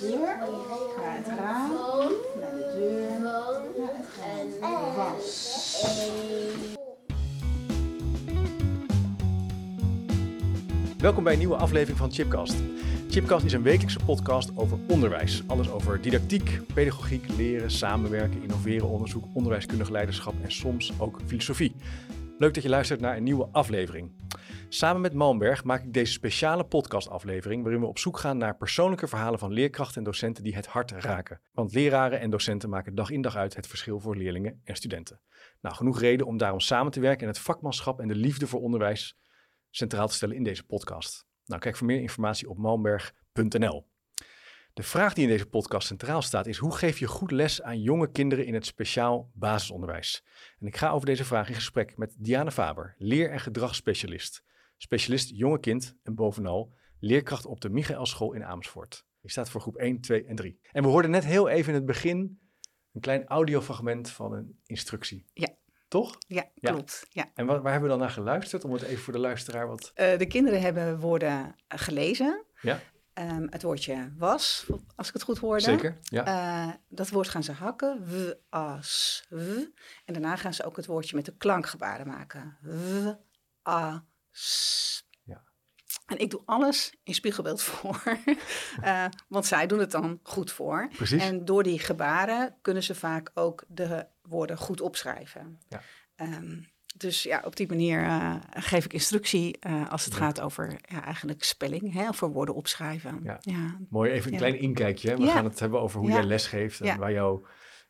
hier, naar het raam, de deur, naar het. Was. Welkom bij een nieuwe aflevering van Chipcast. Chipcast is een wekelijkse podcast over onderwijs. Alles over didactiek, pedagogiek, leren, samenwerken, innoveren, onderzoek, onderwijskundig leiderschap en soms ook filosofie. Leuk dat je luistert naar een nieuwe aflevering. Samen met Malmberg maak ik deze speciale podcastaflevering waarin we op zoek gaan naar persoonlijke verhalen van leerkrachten en docenten die het hart raken. Want leraren en docenten maken dag in dag uit het verschil voor leerlingen en studenten. Nou, genoeg reden om daarom samen te werken en het vakmanschap en de liefde voor onderwijs centraal te stellen in deze podcast. Nou, kijk voor meer informatie op malmberg.nl. De vraag die in deze podcast centraal staat is: hoe geef je goed les aan jonge kinderen in het speciaal basisonderwijs? En ik ga over deze vraag in gesprek met Diana Faber, leer- en gedragsspecialist, specialist jonge kind en bovenal leerkracht op de Michaelschool in Amersfoort. Die staat voor groep 1, 2 en 3. En we hoorden net heel even in het begin een klein audiofragment van een instructie. Ja. Toch? Ja, Ja. klopt. Ja. En waar, waar hebben we dan naar geluisterd? Om het even voor de luisteraar wat. Eh, de kinderen hebben woorden eh, gelezen. Ja, Ehm, het woordje was, als ik het goed hoorde. zeker. Ja. Eh, dat woord gaan ze hakken. W, as, w. En daarna gaan ze ook het woordje met de klankgebaren maken. W, a. Ja. En ik doe alles in spiegelbeeld voor. Eh, want zij doen het dan goed voor. Precies. En door die gebaren kunnen ze vaak ook de woorden goed opschrijven. Ja. Ehm, dus ja, op die manier eh, geef ik instructie eh, als het gaat over ja, eigenlijk spelling, hè, voor woorden opschrijven. Ja. ja, Mooi, even een klein inkijkje. hè. We gaan het hebben over hoe jij lesgeeft en waar jouw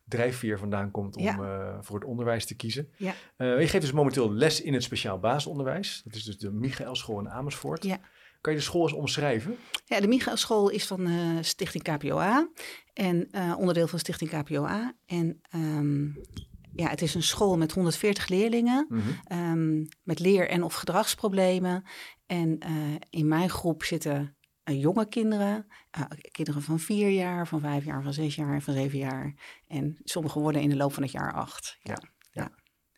drijfveer vandaan komt om Ja. eh, voor het onderwijs te kiezen. Ja. Eh, je geeft dus momenteel les in het speciaal basisonderwijs. Dat is dus de Michaelschool in Amersfoort. Ja. Kan je de school eens omschrijven? Ja, de Michaelschool is van eh, Stichting KPOA en onderdeel van Stichting KPOA. En ehm, ja, het is een school met 140 leerlingen Mhm. ehm, met leer- en of gedragsproblemen. En in mijn groep zitten jonge kinderen, eh, kinderen van vier jaar, van vijf jaar, van zes jaar en van zeven jaar. En sommigen worden in de loop van het jaar acht. Ja.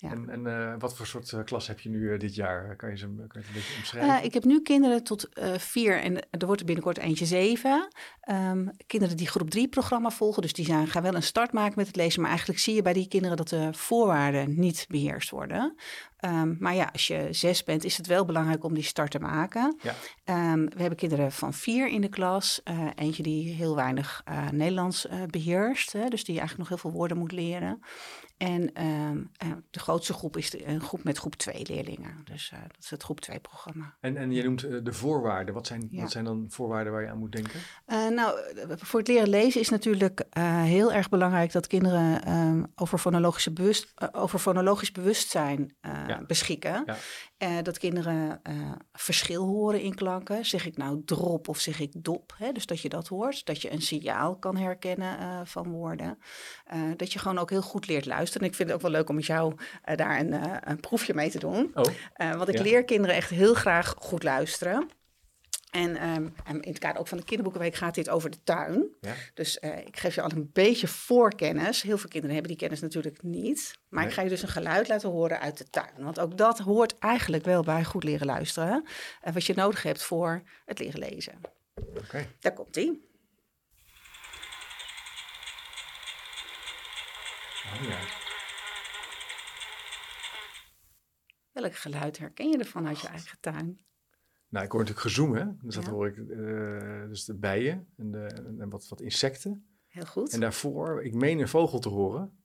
Ja. En, en eh, wat voor soort eh, klas heb je nu eh, dit jaar? Kan je, ze, kan je het een beetje omschrijven? Ik heb nu kinderen tot vier en er wordt er binnenkort eentje zeven. Ehm, kinderen die groep drie programma volgen, dus die zijn, gaan wel een start maken met het lezen. Maar eigenlijk zie je bij die kinderen dat de voorwaarden niet beheerst worden. Ehm, maar ja, als je zes bent, is het wel belangrijk om die start te maken. Ja. Ehm, we hebben kinderen van vier in de klas. Eentje die heel weinig Nederlands eh, beheerst, hè, dus die eigenlijk nog heel veel woorden moet leren. En ehm, eh, de grootste groep is de, een groep met groep 2 leerlingen. Dus eh, dat is het groep 2 programma. En, en je noemt eh, de voorwaarden. Wat zijn, Ja. wat zijn dan voorwaarden waar je aan moet denken? Nou, voor het leren lezen is natuurlijk heel erg belangrijk dat kinderen ehm, over, fonologische bewust, over fonologisch bewustzijn Ja. beschikken. Ja. Eh, dat kinderen eh, verschil horen in klanken. Zeg ik nou drop of zeg ik dop? Hè? Dus dat je dat hoort. Dat je een signaal kan herkennen eh, van woorden. Dat je gewoon ook heel goed leert luisteren. En ik vind het ook wel leuk om met jou daar een, een proefje mee te doen. Oh, want ik Ja. leer kinderen echt heel graag goed luisteren. En, ehm, en in het kader ook van de kinderboekenweek gaat dit over de tuin. ja. Dus eh, ik geef je al een beetje voorkennis. Heel veel kinderen hebben die kennis natuurlijk niet. Maar Nee. ik ga je dus een geluid laten horen uit de tuin. Want ook dat hoort eigenlijk wel bij goed leren luisteren. En wat je nodig hebt voor het leren lezen. Oké. Daar komt ie. Oh, ja. Welk geluid herken je ervan uit je eigen tuin? Nou, ik hoor natuurlijk gezoem, hè? Dus dat Ja. hoor ik, eh, dus de bijen en, de, en wat, wat insecten. Heel goed. En daarvoor, ik meen een vogel te horen.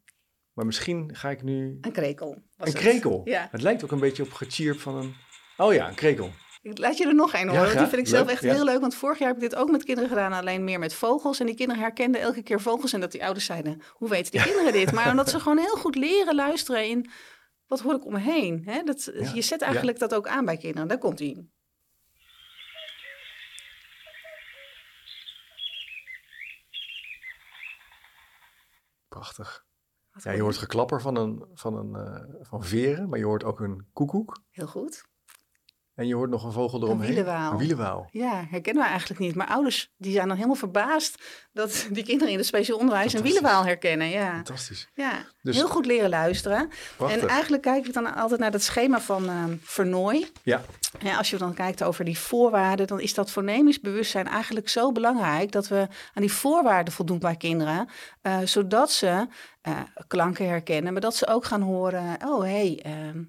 Maar misschien ga ik nu... Een krekel. Een het. krekel? Ja. Het lijkt ook een beetje op gechirp van een... Oh ja, een krekel. Laat je er nog een Ja, horen. want die vind ik zelf Leuk, echt ja. heel leuk. Want vorig jaar heb ik dit ook met kinderen gedaan. Alleen meer met vogels. En die kinderen herkenden elke keer vogels. En dat die ouders zeiden, hoe weten die kinderen dit? Maar omdat ze gewoon heel goed leren luisteren in... Wat hoor ik om me heen? Hè? Dat, Ja, Je zet eigenlijk dat ook aan bij kinderen. Daar komt hij. Prachtig. Ja, je hoort geklapper van, een, van, een, eh, van veren, maar je hoort ook een koekoek. Heel goed. En je hoort nog een vogel eromheen. wielenwaal. Een wielenwaal. Ja, herkennen we eigenlijk niet. Maar ouders die zijn dan helemaal verbaasd dat die kinderen in het speciaal onderwijs een wielenwaal herkennen. Ja, Fantastisch. ja. Dus- heel goed leren luisteren. Prachtig. En eigenlijk kijk ik dan altijd naar dat schema van ehm Vernooy. Ja, Ja, als je dan kijkt over die voorwaarden, dan is dat fonemisch bewustzijn eigenlijk zo belangrijk dat we aan die voorwaarden voldoen bij kinderen, eh, zodat ze eh, klanken herkennen, maar dat ze ook gaan horen, oh hé, hey, ehm,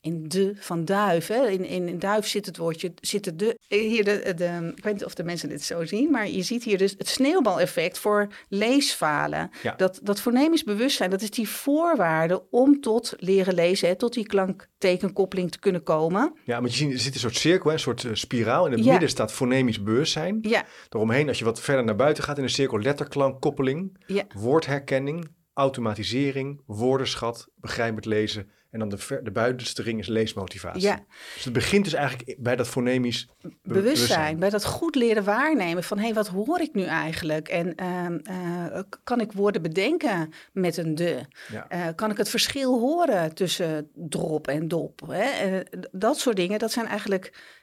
in de van duif, hè, in, in, in duif zit het woordje, zit het de, hier de, de, ik weet niet of de mensen dit zo zien, maar je ziet hier dus het sneeuwbaleffect voor leesfalen. Ja. Dat, dat fonemisch bewustzijn, dat is die voorwaarde om tot leren lezen, hè, tot die klanktekenkoppeling te kunnen komen. ja maar je ziet, er zit een soort cirkel, hè, een soort eh, spiraal. In het Ja. midden staat fonemisch bewustzijn. Ja, Daaromheen, als je wat verder naar buiten gaat in de cirkel, letterklankkoppeling, ja. woordherkenning, automatisering, woordenschat, begrijpend lezen. En dan de, ver, de buitenste ring is leesmotivatie. Ja, Dus het begint dus eigenlijk bij dat fonemisch be- bewustzijn, bij dat goed leren waarnemen van hé, hey, wat hoor ik nu eigenlijk? En ehm, eh, kan ik woorden bedenken met een de? Ja. Eh, kan ik het verschil horen tussen drop en dop? Hè? Eh, dat soort dingen, dat zijn eigenlijk...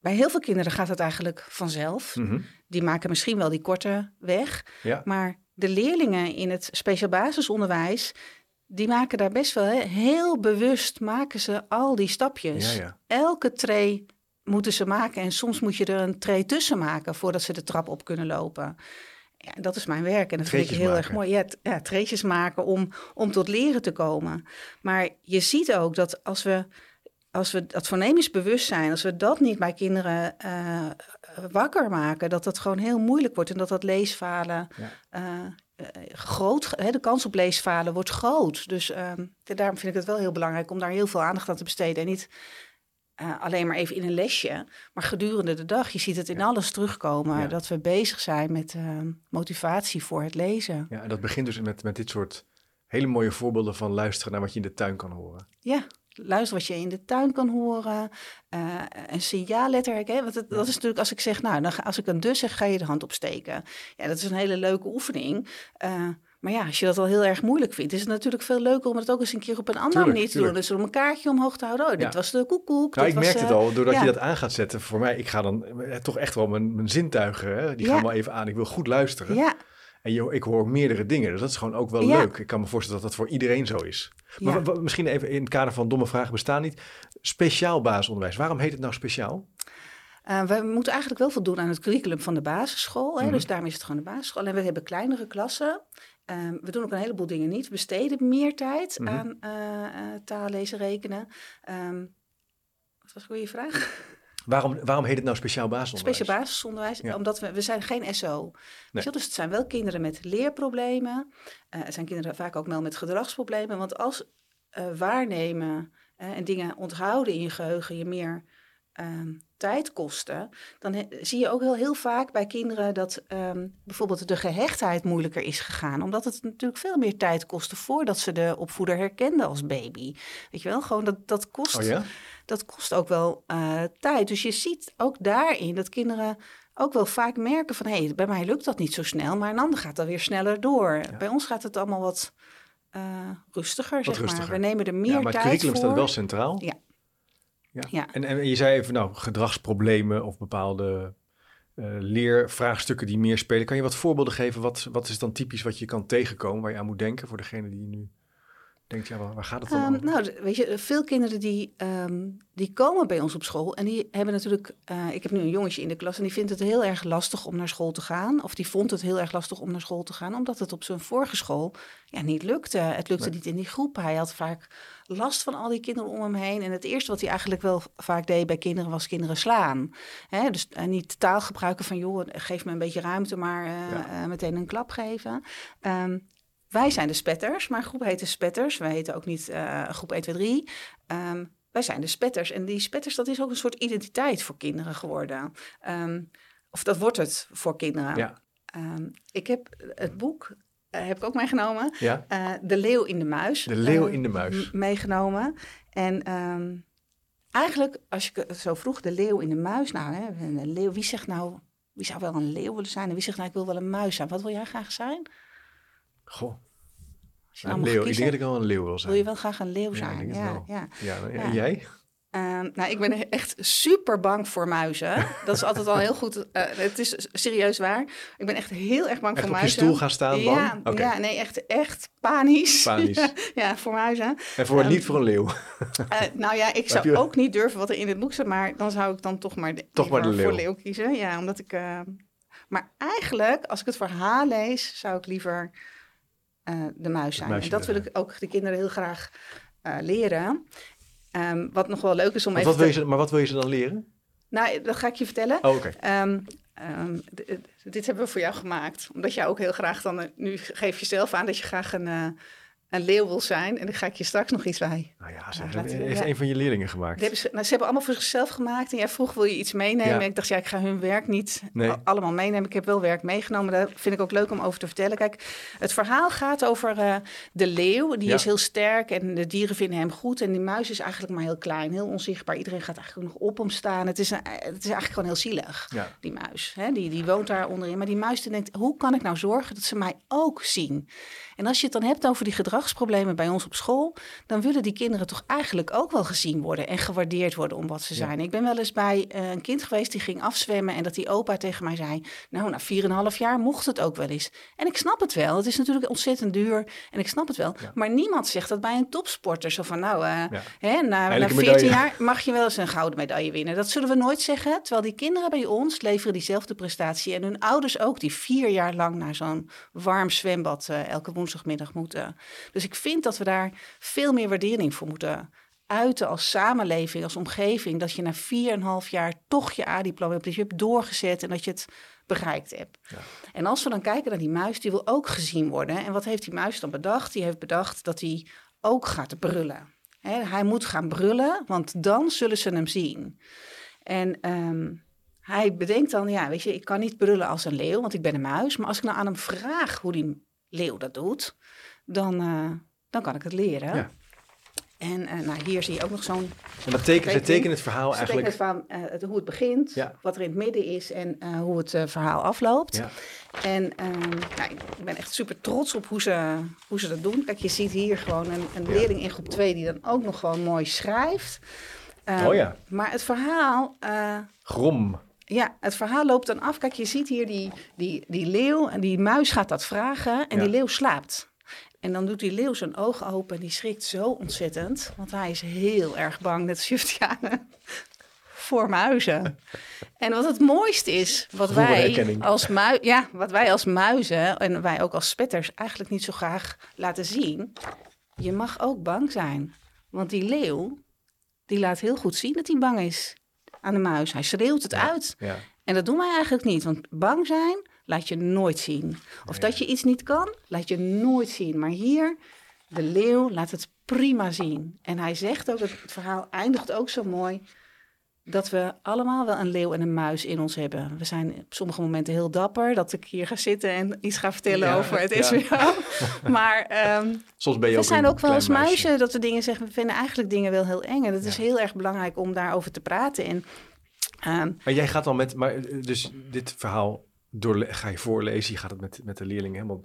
Bij heel veel kinderen gaat het eigenlijk vanzelf. Mhm. Die maken misschien wel die korte weg. Ja. Maar de leerlingen in het speciaal basisonderwijs... die maken daar best wel hè, heel bewust... maken ze al die stapjes Ja, ja. elke tray moeten ze maken. En soms moet je er een tray tussen maken voordat ze de trap op kunnen lopen. Ja, dat is mijn werk en dat vind ik heel erg mooi. Ja, ja treetjes maken om, om tot leren te komen. Maar je ziet ook dat als we, als we dat voornemens bewustzijn, als we dat niet bij kinderen eh, wakker maken, dat dat gewoon heel moeilijk wordt en dat dat leesfalen Ja. eh, groot, hè, de kans op leesfalen wordt groot. Dus ehm, daarom vind ik het wel heel belangrijk om daar heel veel aandacht aan te besteden. En niet eh, alleen maar even in een lesje, maar gedurende de dag. Je ziet het in alles terugkomen Ja. dat we bezig zijn met ehm, motivatie voor het lezen. Ja, en dat begint dus met, met dit soort hele mooie voorbeelden van luisteren naar wat je in de tuin kan horen. Ja, luister wat je in de tuin kan horen. eh, een signaalletter herkennen. Want het- dat is natuurlijk als ik zeg, nou, dan ga, als ik een dus zeg, ga je de hand opsteken. Ja, dat is een hele leuke oefening. Eh, maar ja, als je dat al heel erg moeilijk vindt, is het natuurlijk veel leuker om het ook eens een keer op een andere Tuurlijk, manier te tuurlijk. doen. Dus om een kaartje omhoog te houden. Oh, dit Ja. was de koekoek. Nou, ik was, merk het eh, al, doordat ja. je dat aan gaat zetten. Voor mij, ik ga dan eh, toch echt wel mijn, mijn zintuigen, hè, die Ja. gaan wel even aan. Ik wil goed luisteren. Ja, En je, ik hoor meerdere dingen, dus dat is gewoon ook wel Ja. leuk. Ik kan me voorstellen dat dat voor iedereen zo is. Maar Ja. misschien even in het kader van domme vragen bestaan niet. Speciaal basisonderwijs, waarom heet het nou speciaal? Eh, we moeten eigenlijk wel voldoen aan het curriculum van de basisschool. Hè? Mhm. Dus daarom is het gewoon de basisschool. En we hebben kleinere klassen. Ehm, we doen ook een heleboel dingen niet. We besteden meer tijd Mhm. aan eh eh, taal, lezen, rekenen. Ehm, wat was weer je vraag? Waarom, waarom heet het nou speciaal basisonderwijs? Speciaal basisonderwijs. Ja. Omdat we, we zijn geen SO. Je, Dus het zijn wel kinderen met leerproblemen. Eh het zijn kinderen vaak ook wel met gedragsproblemen. Want als eh, waarnemen eh, en dingen onthouden in je geheugen je meer ehm, tijd kosten, dan he- zie je ook heel, heel vaak bij kinderen dat ehm, bijvoorbeeld de gehechtheid moeilijker is gegaan. Omdat het natuurlijk veel meer tijd kostte voordat ze de opvoeder herkenden als baby. Weet je wel, gewoon dat, dat kost Oh ja? dat kost ook wel eh, tijd. Dus je ziet ook daarin dat kinderen ook wel vaak merken van... hé, hey, bij mij lukt dat niet zo snel, maar een ander gaat dan weer sneller door. Bij ons gaat het allemaal wat eh, rustiger, zeg rustiger. maar. We nemen er meer ja, maar het tijd curriculum voor. staat wel centraal. Ja. Ja. Ja. En, en je zei even, nou, gedragsproblemen of bepaalde eh, leervraagstukken die meer spelen. Kan je wat voorbeelden geven? Wat, wat is dan typisch wat je kan tegenkomen, waar je aan moet denken voor degene die nu denkt, ja, waar, waar gaat het dan Ehm, nou, weet je, veel kinderen die, ehm, die komen bij ons op school en die hebben natuurlijk... eh, ik heb nu een jongetje in de klas en die vindt het heel erg lastig om naar school te gaan. Of die vond het heel erg lastig om naar school te gaan, omdat het op zijn vorige school ja, niet lukte. Het lukte Nee. niet in die groep. Hij had vaak last van al die kinderen om hem heen. En het eerste wat hij eigenlijk wel vaak deed bij kinderen was kinderen slaan. Hè? Dus eh, niet taal gebruiken van, joh, geef me een beetje ruimte, maar eh, Ja. eh, meteen een klap geven. Ehm, wij zijn de spetters, maar groep heet de spetters. Wij heten ook niet eh, groep 1, 2, 3. Ehm, wij zijn de spetters. En die spetters, dat is ook een soort identiteit voor kinderen geworden. Ehm, of dat wordt het voor kinderen. Ja. Ehm, ik heb het boek, eh, heb ik ook meegenomen. Ja, eh, de Leeuw in de Muis. de leeuw in de muis. meegenomen. En ehm, eigenlijk, als je het zo vroeg, de leeuw in de muis. Nou, hè, een leeuw, wie zegt nou, wie zou wel een leeuw willen zijn? En wie zegt nou, ik wil wel een muis zijn? Wat wil jij graag zijn? Goh, nou leeuw. Ik denk dat ik wel een leeuw wil zijn. wil je wel graag een leeuw Ja, zijn? het Ja, wel. ja. Ja, en Ja. jij? Ehm, nou, ik ben echt super bang voor muizen. Dat is altijd al heel goed. eh, het is serieus waar. Ik ben echt heel erg bang Echt voor op je muizen. stoel gaan staan, bang? Ja, ja, nee, echt, echt panisch. Panisch. Ja, ja, voor muizen. En voor, Ehm, niet voor een leeuw. Eh, nou ja, ik zou ook niet durven wat er in het boek staat, maar dan zou ik dan toch maar, de, Toch maar de liever voor leeuw. leeuw kiezen. Ja, omdat ik. eh, maar eigenlijk, als ik het verhaal lees, zou ik liever eh, de muis zijn. en dat wil ik ook de kinderen heel graag eh, leren. Ehm, wat nog wel leuk is om even. wat wil je ze, maar wat wil je ze dan leren? Nou, dat ga ik je vertellen. Oh, oké. Ehm, ehm, dit hebben we voor jou gemaakt. Omdat jij ook heel graag dan... eh, nu geef je zelf aan dat je graag een, een leeuw wil zijn. En daar ga ik je straks nog iets bij. Nou ja, ze Ja, hebben- heeft ja. een van je leerlingen Dat gemaakt. hebben ze, nou, ze hebben allemaal voor zichzelf gemaakt. En jij vroeg, wil je iets meenemen? Ja. En ik dacht, ja, ik ga hun werk niet Nee. allemaal meenemen. Ik heb wel werk meegenomen. Daar vind ik ook leuk om over te vertellen. Kijk, het verhaal gaat over eh, de leeuw. Die Ja. is heel sterk en de dieren vinden hem goed. En die muis is eigenlijk maar heel klein, heel onzichtbaar. Iedereen gaat eigenlijk nog op hem staan. Het is, een- het is eigenlijk gewoon heel zielig, die muis. Hè? Die, die woont daar onderin. Maar die muis die denkt, hoe kan ik nou zorgen dat ze mij ook zien? En als je het dan hebt over die gedragsproblemen bij ons op school, dan willen die kinderen toch eigenlijk ook wel gezien worden en gewaardeerd worden om wat ze Ja. zijn. Ik ben wel eens bij eh, een kind geweest die ging afzwemmen en dat die opa tegen mij zei: Nou, na 4,5 jaar mocht het ook wel eens. En ik snap het wel. Het is natuurlijk ontzettend duur en ik snap het wel. Ja. Maar niemand zegt dat bij een topsporter. Zo van: Nou, eh, Ja. hè, na, na Eindelijk een 14 medaille. jaar mag je wel eens een gouden medaille winnen. Dat zullen we nooit zeggen. Terwijl die kinderen bij ons leveren diezelfde prestatie. En hun ouders ook, die vier jaar lang naar zo'n warm zwembad eh, elke woensdagmiddag moeten. Dus ik vind dat we daar veel meer waardering voor moeten uiten als samenleving, als omgeving. Dat je na 4,5 jaar toch je A-diploma hebt. Dus je hebt doorgezet en dat je het bereikt hebt. Ja. En als we dan kijken naar die muis, die wil ook gezien worden. En wat heeft die muis dan bedacht? Die heeft bedacht dat hij ook gaat brullen. Hè, hij moet gaan brullen, want dan zullen ze hem zien. En ehm, hij bedenkt dan, ja, weet je, ik kan niet brullen als een leeuw, want ik ben een muis. Maar als ik nou aan hem vraag hoe die leeuw dat doet, dan, eh, dan kan ik het leren. Ja. En eh, nou, hier zie je ook nog zo'n En dat teken, ze tekenen het verhaal ze eigenlijk. tekenen van eh, het- hoe het begint, Ja. wat er in het midden is en eh, hoe het eh, verhaal afloopt. Ja. En ehm, nou, ik ben echt super trots op hoe ze, hoe ze dat doen. Kijk, je ziet hier gewoon een, een Ja. leerling in groep 2 die dan ook nog gewoon mooi schrijft. Ehm, Oh ja. Maar het verhaal, eh, Grom. Ja, het verhaal loopt dan af. Kijk, je ziet hier die, die, die leeuw en die muis gaat dat vragen en Ja. die leeuw slaapt. En dan doet die leeuw zijn ogen open en die schrikt zo ontzettend. Want hij is heel erg bang, net als Juftiane, voor muizen. En wat het mooiste is, wat wij, als mui, ja, wat wij als muizen en wij ook als spetters eigenlijk niet zo graag laten zien. Je mag ook bang zijn. Want die leeuw, die laat heel goed zien dat hij bang is aan de muis. Hij schreeuwt het Ja. uit. Ja. En dat doen wij eigenlijk niet, want bang zijn laat je nooit zien. Of dat je iets niet kan, laat je nooit zien. Maar hier, de leeuw laat het prima zien. En hij zegt ook, het verhaal eindigt ook zo mooi, dat we allemaal wel een leeuw en een muis in ons hebben. We zijn op sommige momenten heel dapper, dat ik hier ga zitten en iets ga vertellen Ja, over het ja. SWO. maar ehm, Soms ben je we ook zijn ook wel als muizen dat we dingen zeggen. We vinden eigenlijk dingen wel heel eng. En het is heel erg belangrijk om daarover te praten. En ehm, Maar jij gaat dan met, maar eh, dus dit verhaal door, ga je voorlezen, je gaat het met, met de leerlingen helemaal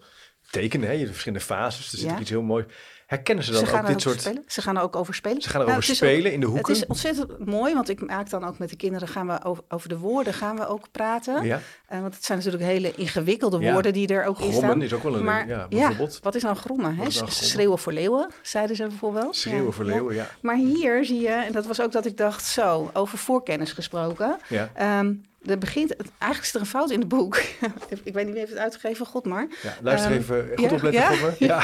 tekenen, hè? je hebt verschillende fases, er zit iets heel mooi. Herkennen ze dan ze ook er dit soort, over spelen. Ze gaan er ook over spelen. ze gaan Nou, het is ook- spelen in de hoeken? Het is ontzettend mooi, want ik maak dan ook met de kinderen gaan we over, over de woorden gaan we ook praten. ja, Eh, want het zijn natuurlijk hele ingewikkelde Ja. woorden die er ook in grommen staan. is ook wel een, Maar ja, bijvoorbeeld. wat is nou grommen? Hè? Is nou grommen? Schreeuwen voor leeuwen, zeiden ze bijvoorbeeld. Schreeuwen voor leeuwen, ja. Maar hier zie je, en dat was ook dat ik dacht, zo, over voorkennis gesproken. ja. Er begint, eigenlijk is er een fout in het boek. ik weet niet wie heeft het uitgegeven, God maar. ja. Luister Ehm, even, goed ja, opletten, ja.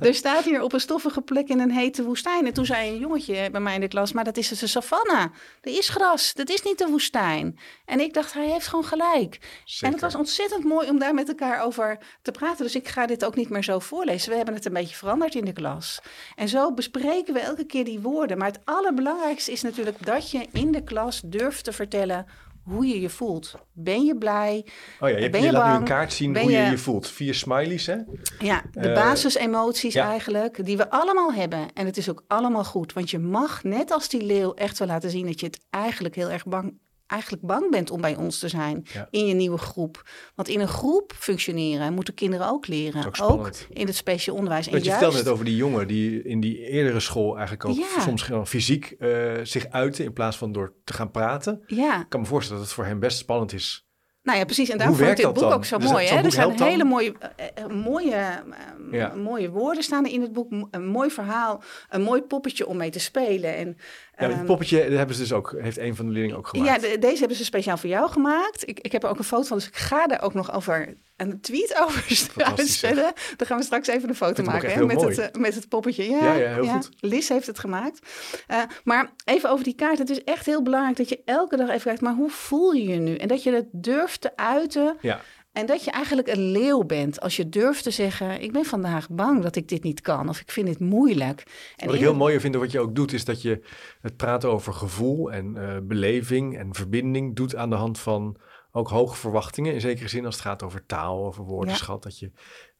Er staat hier op een stoffige plek in een hete woestijn. En toen zei een jongetje bij mij in de klas, maar dat is dus een savanne. Er is gras, dat is niet de woestijn. En ik dacht, hij heeft gewoon gelijk. En het was ontzettend mooi om daar met elkaar over te praten. Dus ik ga dit ook niet meer zo voorlezen. We hebben het een beetje veranderd in de klas. En zo bespreken we elke keer die woorden. Maar het allerbelangrijkste is natuurlijk dat je in de klas durft te vertellen hoe je je voelt. Ben je blij? Oh ja, je, Ben je je laat nu een kaart zien Ben hoe je je- je voelt. Vier smileys, hè? Ja, de Eh, basisemoties ja. eigenlijk, die we allemaal hebben. En het is ook allemaal goed, want je mag net als die leeuw echt wel laten zien dat je het eigenlijk heel erg bang eigenlijk bang bent om bij ons te zijn Ja. in je nieuwe groep. Want in een groep functioneren moeten kinderen ook leren. Ook in het speciaal onderwijs. En Want je juist, vertelde net over die jongen die in die eerdere school eigenlijk ook Ja. soms gewoon fysiek eh, zich uitte in plaats van door te gaan praten. Ja, Ik kan me voorstellen dat het voor hem best spannend is. nou ja, precies. En daarom vond dit boek dan? ook zo Dus mooi. Hè? Er zijn dan? hele mooie, eh, eh, mooie, Ja. mooie woorden staan er in het boek. Een mooi verhaal, een mooi poppetje om mee te spelen. En, Ja, ehm, het poppetje dat hebben ze dus ook, heeft een van de leerlingen ook gemaakt. Ja, de- deze hebben ze speciaal voor jou gemaakt. Ik, ik heb er ook een foto van, dus ik ga daar ook nog over een tweet over uitstellen. Dan gaan we straks even een foto maken hè, met, mooi. het, eh, met het poppetje. Ja, Ja, ja, heel goed. Liz heeft het gemaakt. Eh, maar even over die kaart. Het is echt heel belangrijk dat je elke dag even kijkt, maar hoe voel je je nu? En dat je het durft te uiten. Ja. En dat je eigenlijk een leeuw bent als je durft te zeggen: Ik ben vandaag bang dat ik dit niet kan, of ik vind dit moeilijk. En Wat ik heel het- mooi vind wat je ook doet, is dat je het praten over gevoel en eh, beleving en verbinding doet aan de hand van ook hoge verwachtingen. In zekere zin als het gaat over taal, over woordenschat, dat je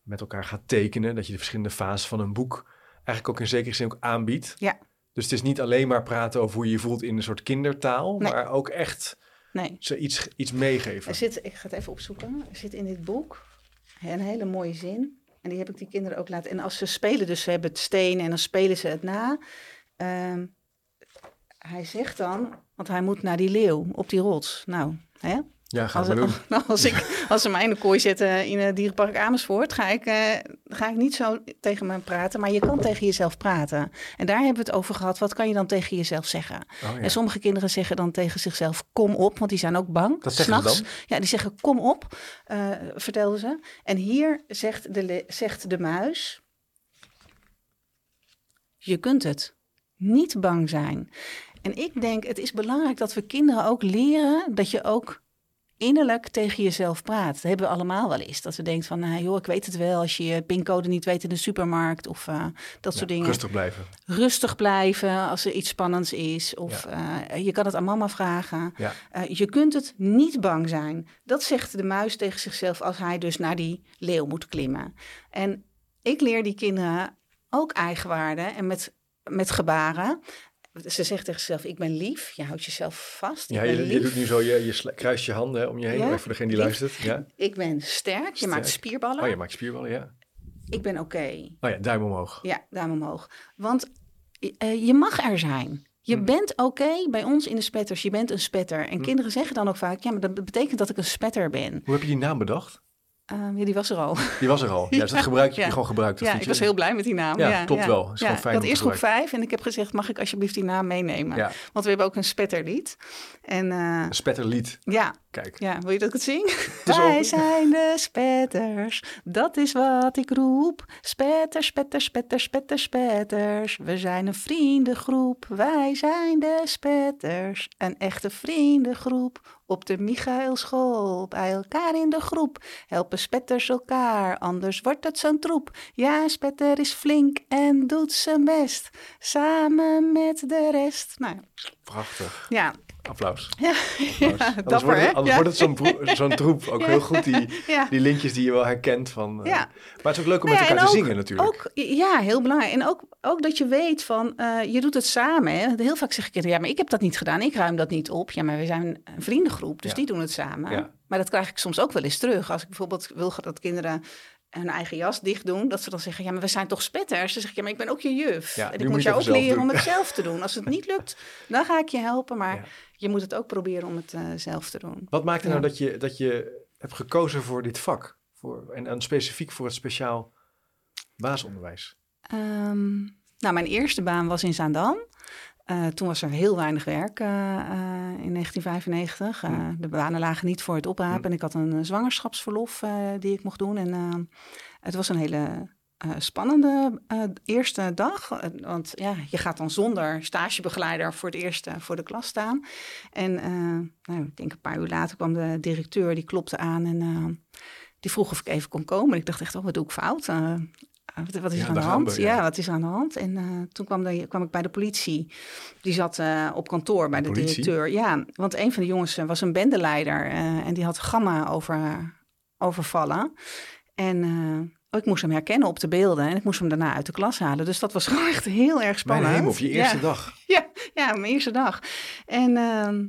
met elkaar gaat tekenen, dat je de verschillende fases van een boek eigenlijk ook in zekere zin ook aanbiedt. Ja. Dus het is niet alleen maar praten over hoe je je voelt in een soort kindertaal, Nee. maar ook echt Nee. ze iets, iets meegeven. Er zit, ik ga het even opzoeken. Er zit in dit boek een hele mooie zin. En die heb ik die kinderen ook laten. En als ze spelen, dus ze hebben het steen en dan spelen ze het na. Ehm, hij zegt dan, want hij moet naar die leeuw op die rots. Nou, hè? Ja, Als, doen. als, ik, als ze mij in de kooi zetten in het dierenpark Amersfoort, ga ik, eh, ga ik niet zo tegen me praten. Maar je kan tegen jezelf praten. En daar hebben we het over gehad. Wat kan je dan tegen jezelf zeggen? Oh, ja. En sommige kinderen zeggen dan tegen zichzelf: kom op, want die zijn ook bang. Dat zeggen ze s'nachts. dan? Ja, die zeggen: kom op, eh, vertelden ze. En hier zegt de, zegt de muis: je kunt het. Niet bang zijn. En ik denk, het is belangrijk dat we kinderen ook leren dat je ook innerlijk tegen jezelf praat. Dat hebben we allemaal wel eens. Dat we denken van, nou, joh, ik weet het wel als je je pincode niet weet in de supermarkt of eh, dat soort dingen Rustig blijven. rustig blijven als er iets spannends is. Of eh, je kan het aan mama vragen. Ja. Eh, je kunt het niet bang zijn. Dat zegt de muis tegen zichzelf als hij dus naar die leeuw moet klimmen. En ik leer die kinderen ook eigenwaarde en met, met gebaren. Ze zegt tegen zichzelf, ik ben lief. Je houdt jezelf vast. Ik Ja, je, doet nu zo, je, kruist je handen hè, om je heen, Ja. even voor degene die luistert. Ja. Ik ben sterk. Je maakt spierballen. Oh, je maakt spierballen, ja. Ik ben oké. Oh ja, duim omhoog. Ja, duim omhoog. Want eh, je mag er zijn. Je Hm. bent oké bij ons in de spetters. Je bent een spetter. Hm. En kinderen zeggen dan ook vaak: ja, maar dat betekent dat ik een spetter ben. Hoe heb je die naam bedacht? Ehm, ja, die was er al. Die was er al. Ja, dus dat gebruik je Ja. gewoon gebruikt. Dat Ja, ik je- was heel blij met die naam. Ja, klopt wel. Is ja. gewoon fijn ik om had eerst te groep vijf en ik heb gezegd: mag ik alsjeblieft die naam meenemen? Ja, Want we hebben ook een spetterlied. En eh, een spetterlied. ja, Kijk. ja, wil je dat ik het zing? Wij ook- zijn de spetters, dat is wat ik roep. Spetters, spetters, spetters, spetters, spetters. We zijn een vriendengroep, wij zijn de spetters. Een echte vriendengroep. Op de Michaelschool, bij elkaar in de groep. Helpen spetters elkaar, anders wordt het zo'n troep. Ja, spetter is flink en doet zijn best. Samen met de rest. Nou, Prachtig. ja, Applaus. ja, Applaus. ja anders dapper wordt het, anders Ja. wordt het zo'n, broe- zo'n troep. Ook Ja. heel goed die, Ja. die linkjes die je wel herkent van... eh, Ja. Maar het is ook leuk om Nou met elkaar te ook- zingen natuurlijk. Ook, ja, heel belangrijk. En ook, ook dat je weet van, eh, je doet het samen. Hè? Heel vaak zeg ik, ja, maar ik heb dat niet gedaan. Ik ruim dat niet op. Ja, maar we zijn een vriendengroep, dus Ja. die doen het samen. Ja. Maar dat krijg ik soms ook wel eens terug. Als ik bijvoorbeeld wil dat kinderen hun eigen jas dicht doen. Dat ze dan zeggen, ja, maar we zijn toch spetters? Dan zeg ik, ja, maar ik ben ook je juf. Ja, en ik moet jou het ook leren doen. om het zelf te doen. Als het niet lukt, dan ga ik je helpen. Maar Ja. je moet het ook proberen om het eh, zelf te doen. Wat maakte nou Ja. dat je, dat je hebt gekozen voor dit vak? Voor, en, en specifiek voor het speciaal basisonderwijs? Ehm, nou, mijn eerste baan was in Zaandam. Eh, toen was er heel weinig werk eh, eh, in 1995. Eh, Hm. De banen lagen niet voor het oprapen. En ik had een zwangerschapsverlof die ik mocht doen. En het was een hele spannende eerste dag. Want ja, je gaat dan zonder stagebegeleider voor het eerst voor de klas staan. En nou, ik denk een paar uur later kwam de directeur, die klopte aan en die vroeg of ik even kon komen. En ik dacht echt, oh, wat doe ik fout? Wat, wat is Ja, er aan de hand? ja. ja. wat is er aan de hand? En eh, toen kwam, de, kwam ik bij de politie. Die zat eh, op kantoor bij de directeur. Ja, want een van de jongens eh, was een bendeleider en die had Gamma over, overvallen. En ik moest hem herkennen op de beelden en ik moest hem daarna uit de klas halen. Dus dat was gewoon echt heel erg Mijn spannend. hemel, op je Ja. eerste dag. Ja, ja, mijn eerste dag. En ehm,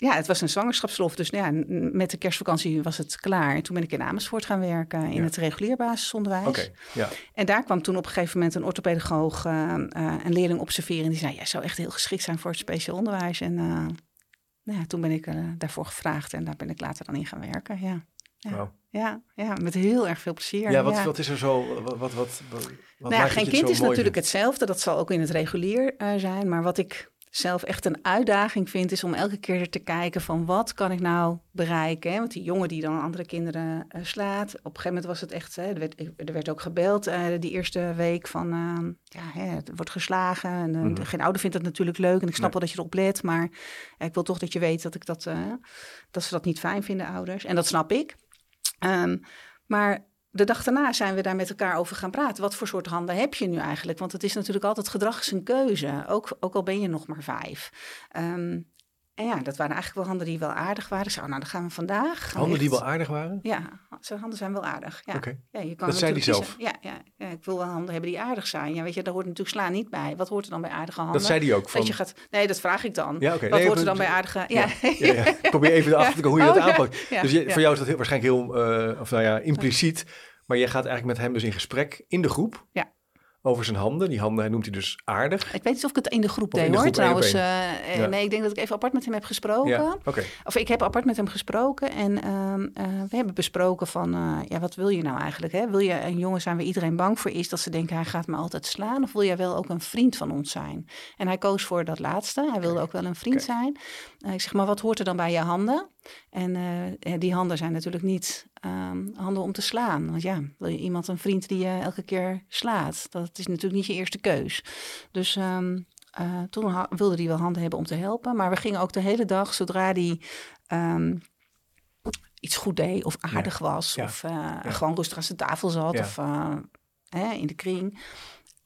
ja, het was een zwangerschapslof. Dus nou ja, met de kerstvakantie was het klaar. En toen ben ik in Amersfoort gaan werken in het regulier basisonderwijs. Oké, ja. En daar kwam toen op een gegeven moment een orthopedagoog uh, een leerling observeren. En die zei, jij zou echt heel geschikt zijn voor het speciaal onderwijs. En uh, nou ja, toen ben ik daarvoor gevraagd en daar ben ik later dan in gaan werken, ja. Ja, ja, ja, met heel erg veel plezier. Ja, wat, wat is er zo? Wat, wat, wat, wat nou geen kind is natuurlijk hetzelfde. Dat zal ook in het regulier zijn. Maar wat ik zelf echt een uitdaging vind, is om elke keer te kijken van wat kan ik nou bereiken. Hè? Want die jongen die dan andere kinderen uh, slaat, op een gegeven moment was het echt, hè, er, werd, er werd ook gebeld uh, die eerste week van, uh, ja, hè, het wordt geslagen. En, mm -hmm. Geen ouder vindt dat natuurlijk leuk en ik snap nee. wel dat je erop let, maar ik wil toch dat je weet dat, ik dat, dat ze dat niet fijn vinden, ouders. En dat snap ik. Um, maar de dag daarna zijn we daar met elkaar over gaan praten. Wat voor soort handen heb je nu eigenlijk? Want het is natuurlijk altijd gedrag is een keuze, ook, ook al ben je nog maar vijf. Um, en ja, dat waren eigenlijk wel handen die wel aardig waren. Ik zei, oh, nou, dan gaan we vandaag. handen die wel aardig waren? Ja, zijn handen zijn wel aardig. Ja. Okay. Ja, je kan dat zei die zelf? Ja, ja, ja, ik wil wel handen hebben die aardig zijn. Ja, weet je, daar hoort natuurlijk slaan niet bij. Wat hoort er dan bij aardige handen? Dat zei die ook. Van... Dat je gaat, nee, dat vraag ik dan. Ja, okay. Wat nee, hoort er dan bij aardige... Ja. Ja. ja, Probeer even erachter te komen hoe je dat aanpakt. Dus je, voor jou is dat heel, waarschijnlijk heel, uh, of nou ja, impliciet. Maar je gaat eigenlijk met hem dus in gesprek in de groep. Ja over zijn handen. Die handen noemt hij dus aardig. Ik weet niet of ik het in de groep deed hoor, trouwens. Uh, ja. Nee, ik denk dat ik even apart met hem heb gesproken. Ja, okay. Of ik heb apart met hem gesproken en uh, uh, we hebben besproken van, ja, wat wil je nou eigenlijk? Hè? Wil je een jongen zijn waar iedereen bang voor is dat ze denken hij gaat me altijd slaan? Of wil jij wel ook een vriend van ons zijn? En hij koos voor dat laatste. Hij wilde ook wel een vriend okay. zijn. ik zeg maar, wat hoort er dan bij je handen? En die handen zijn natuurlijk niet um, handen om te slaan. Want ja, wil je iemand, een vriend die je elke keer slaat? Dat is natuurlijk niet je eerste keus. Dus um, uh, toen wilde hij wel handen hebben om te helpen. Maar we gingen ook de hele dag, zodra hij um, iets goed deed of aardig ja. was... Ja. of uh, ja. gewoon rustig aan zijn tafel zat of uh, hè, in de kring...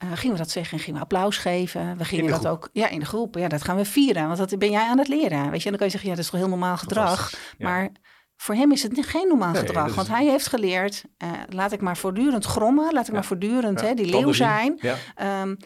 Uh, gingen we dat zeggen en gingen we applaus geven. We gingen dat groep. ook ja, in de groep. Ja, dat gaan we vieren, want dat ben jij aan het leren. Weet je, en dan kan je zeggen, ja, dat is toch heel normaal gedrag. Maar voor hem is het geen normaal nee, gedrag. Is... Want hij heeft geleerd, uh, laat ik maar voortdurend grommen. Laat ik ja. maar voortdurend ja. hè, die leeuw zijn. Ja. Um,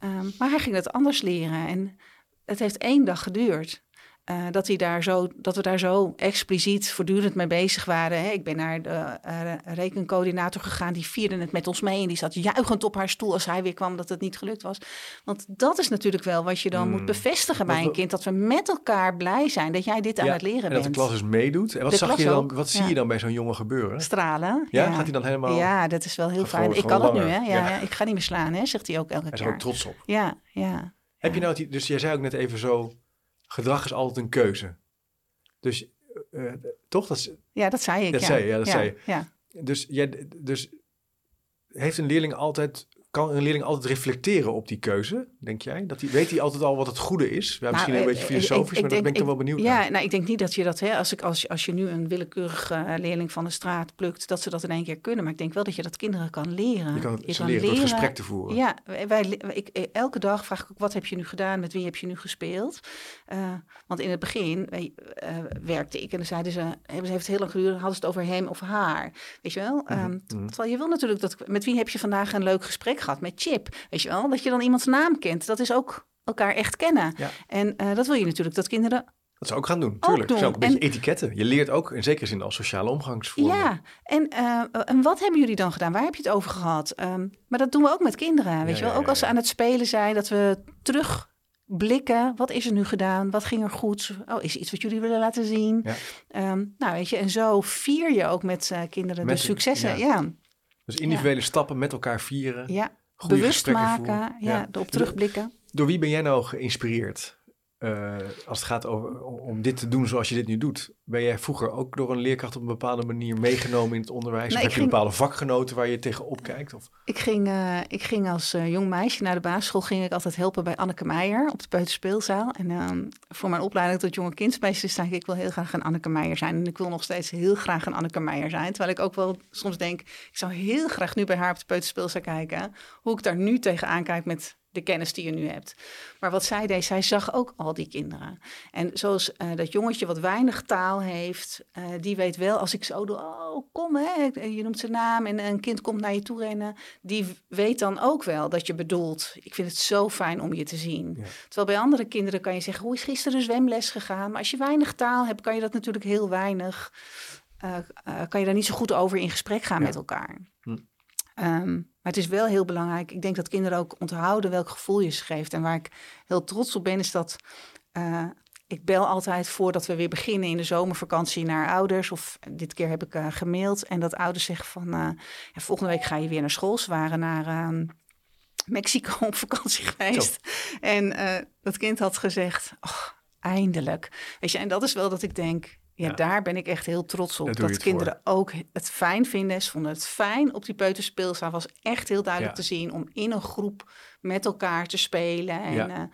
um, maar hij ging het anders leren. En het heeft één dag geduurd. Uh, dat, hij daar zo, dat we daar zo expliciet voortdurend mee bezig waren. Hè. Ik ben naar de uh, rekencoördinator gegaan, die vierde het met ons mee. En die zat juichend op haar stoel als hij weer kwam dat het niet gelukt was. Want dat is natuurlijk wel wat je dan hmm. moet bevestigen bij een kind. Dat we met elkaar blij zijn dat jij dit ja, aan het leren en bent. dat de klas dus meedoet. En wat, de zag je dan, wat zie je dan bij zo'n jongen gebeuren? Stralen. Ja, gaat hij dan helemaal... Ja, dat is wel heel fijn. Ik kan het nu, hè. Ja, ik ga niet meer slaan, hè, zegt hij ook elke Hij is er keer. ook trots op. Ja, ja. Heb je nou, dus jij zei ook net even zo, gedrag is altijd een keuze. Dus, eh, toch? Dat Ja, dat zei ik, Dat ja. zei je, ja, dat ja, zei je. Ja. dus, jij, dus heeft een leerling altijd, kan een leerling altijd reflecteren op die keuze, denk jij? Dat hij, weet hij altijd al wat het goede is? Ja, misschien Nou, een eh, beetje ik- filosofisch, ik maar daar ben ik dan wel benieuwd Ja, naar. nou, ik denk niet dat je dat, hè, als, ik, als, als je nu een willekeurige eh, leerling van de straat plukt, dat ze dat in één keer kunnen. Maar ik denk wel dat je dat kinderen kan leren. Je kan ze leren door het gesprek te voeren. Ja, wij, ik, eh, elke dag vraag ik ook, wat heb je nu gedaan? Met wie heb je nu gespeeld? Eh, want in het begin eh, eh, werkte ik en dan zeiden ze, hebben ze heeft het heel lang geduurd, hadden ze het over hem of haar. Weet je wel? Ehm, mhm. Terwijl je wil natuurlijk, dat, met wie heb je vandaag een leuk gesprek gehad? Met Chip, weet je wel? Dat je dan iemands naam kent. Dat is ook elkaar echt kennen. Ja. En eh, dat wil je natuurlijk, dat kinderen Dat zou ook gaan doen, tuurlijk. doen. Een beetje En- etiketten. Je leert ook in zekere zin al sociale omgangsvormen. Ja, en, eh, en wat hebben jullie dan gedaan? Waar heb je het over gehad? Ehm, maar dat doen we ook met kinderen, weet Ja, je wel? ja, Ook als ze aan het spelen zijn, dat we terugblikken. Wat is er nu gedaan? Wat ging er goed? Oh, is er iets wat jullie willen laten zien? Ehm, nou, weet je, en zo vier je ook met eh, kinderen Met- de successen. ja. Ja, ja, Dus individuele stappen met elkaar vieren. goede bewust gesprekken maken, voeren. ja, Ja. erop terugblikken. Door wie ben jij nou geïnspireerd? Eh, als het gaat over, om dit te doen zoals je dit nu doet. Ben jij vroeger ook door een leerkracht op een bepaalde manier meegenomen in het onderwijs? Nee, of heb je bepaalde vakgenoten waar je tegenop kijkt? Of, Ik ging, eh, ik ging als eh, jong meisje naar de basisschool ging ik altijd helpen bij Anneke Meijer op de peuterspeelzaal. En ehm, voor mijn opleiding tot jonge kindsmeester sta ik, ik wil heel graag een Anneke Meijer zijn. En ik wil nog steeds heel graag een Anneke Meijer zijn. Terwijl ik ook wel soms denk, ik zou heel graag nu bij haar op de peuterspeelzaal kijken. Hoe ik daar nu tegenaan kijk met de kennis die je nu hebt. Maar wat zij deed, zij zag ook al die kinderen. En zoals uh, dat jongetje wat weinig taal heeft, uh, die weet wel als ik zo doe, oh kom hè, je noemt zijn naam en een kind komt naar je toe rennen, die weet dan ook wel dat je bedoelt. Ik vind het zo fijn om je te zien. Ja. Terwijl bij andere kinderen kan je zeggen, hoe is gisteren de zwemles gegaan? Maar als je weinig taal hebt, kan je dat natuurlijk heel weinig, uh, kan je daar niet zo goed over in gesprek gaan ja. met elkaar. Hm. Um, maar het is wel heel belangrijk. Ik denk dat kinderen ook onthouden welk gevoel je ze geeft. En waar ik heel trots op ben, is dat uh, ik bel altijd voordat we weer beginnen in de zomervakantie naar ouders. Of dit keer heb ik uh, gemaild. En dat ouders zeggen van uh, ja, volgende week ga je weer naar school. Ze waren naar Mexico op vakantie geweest. Zo. En dat kind had gezegd, oh, eindelijk. Weet je, en dat is wel dat ik denk, ja, daar ben ik echt heel trots op. Dat kinderen ook het fijn vinden. Ze vonden het fijn op die peuterspeelzaal. was echt heel duidelijk te zien om in een groep met elkaar te spelen. En, ja.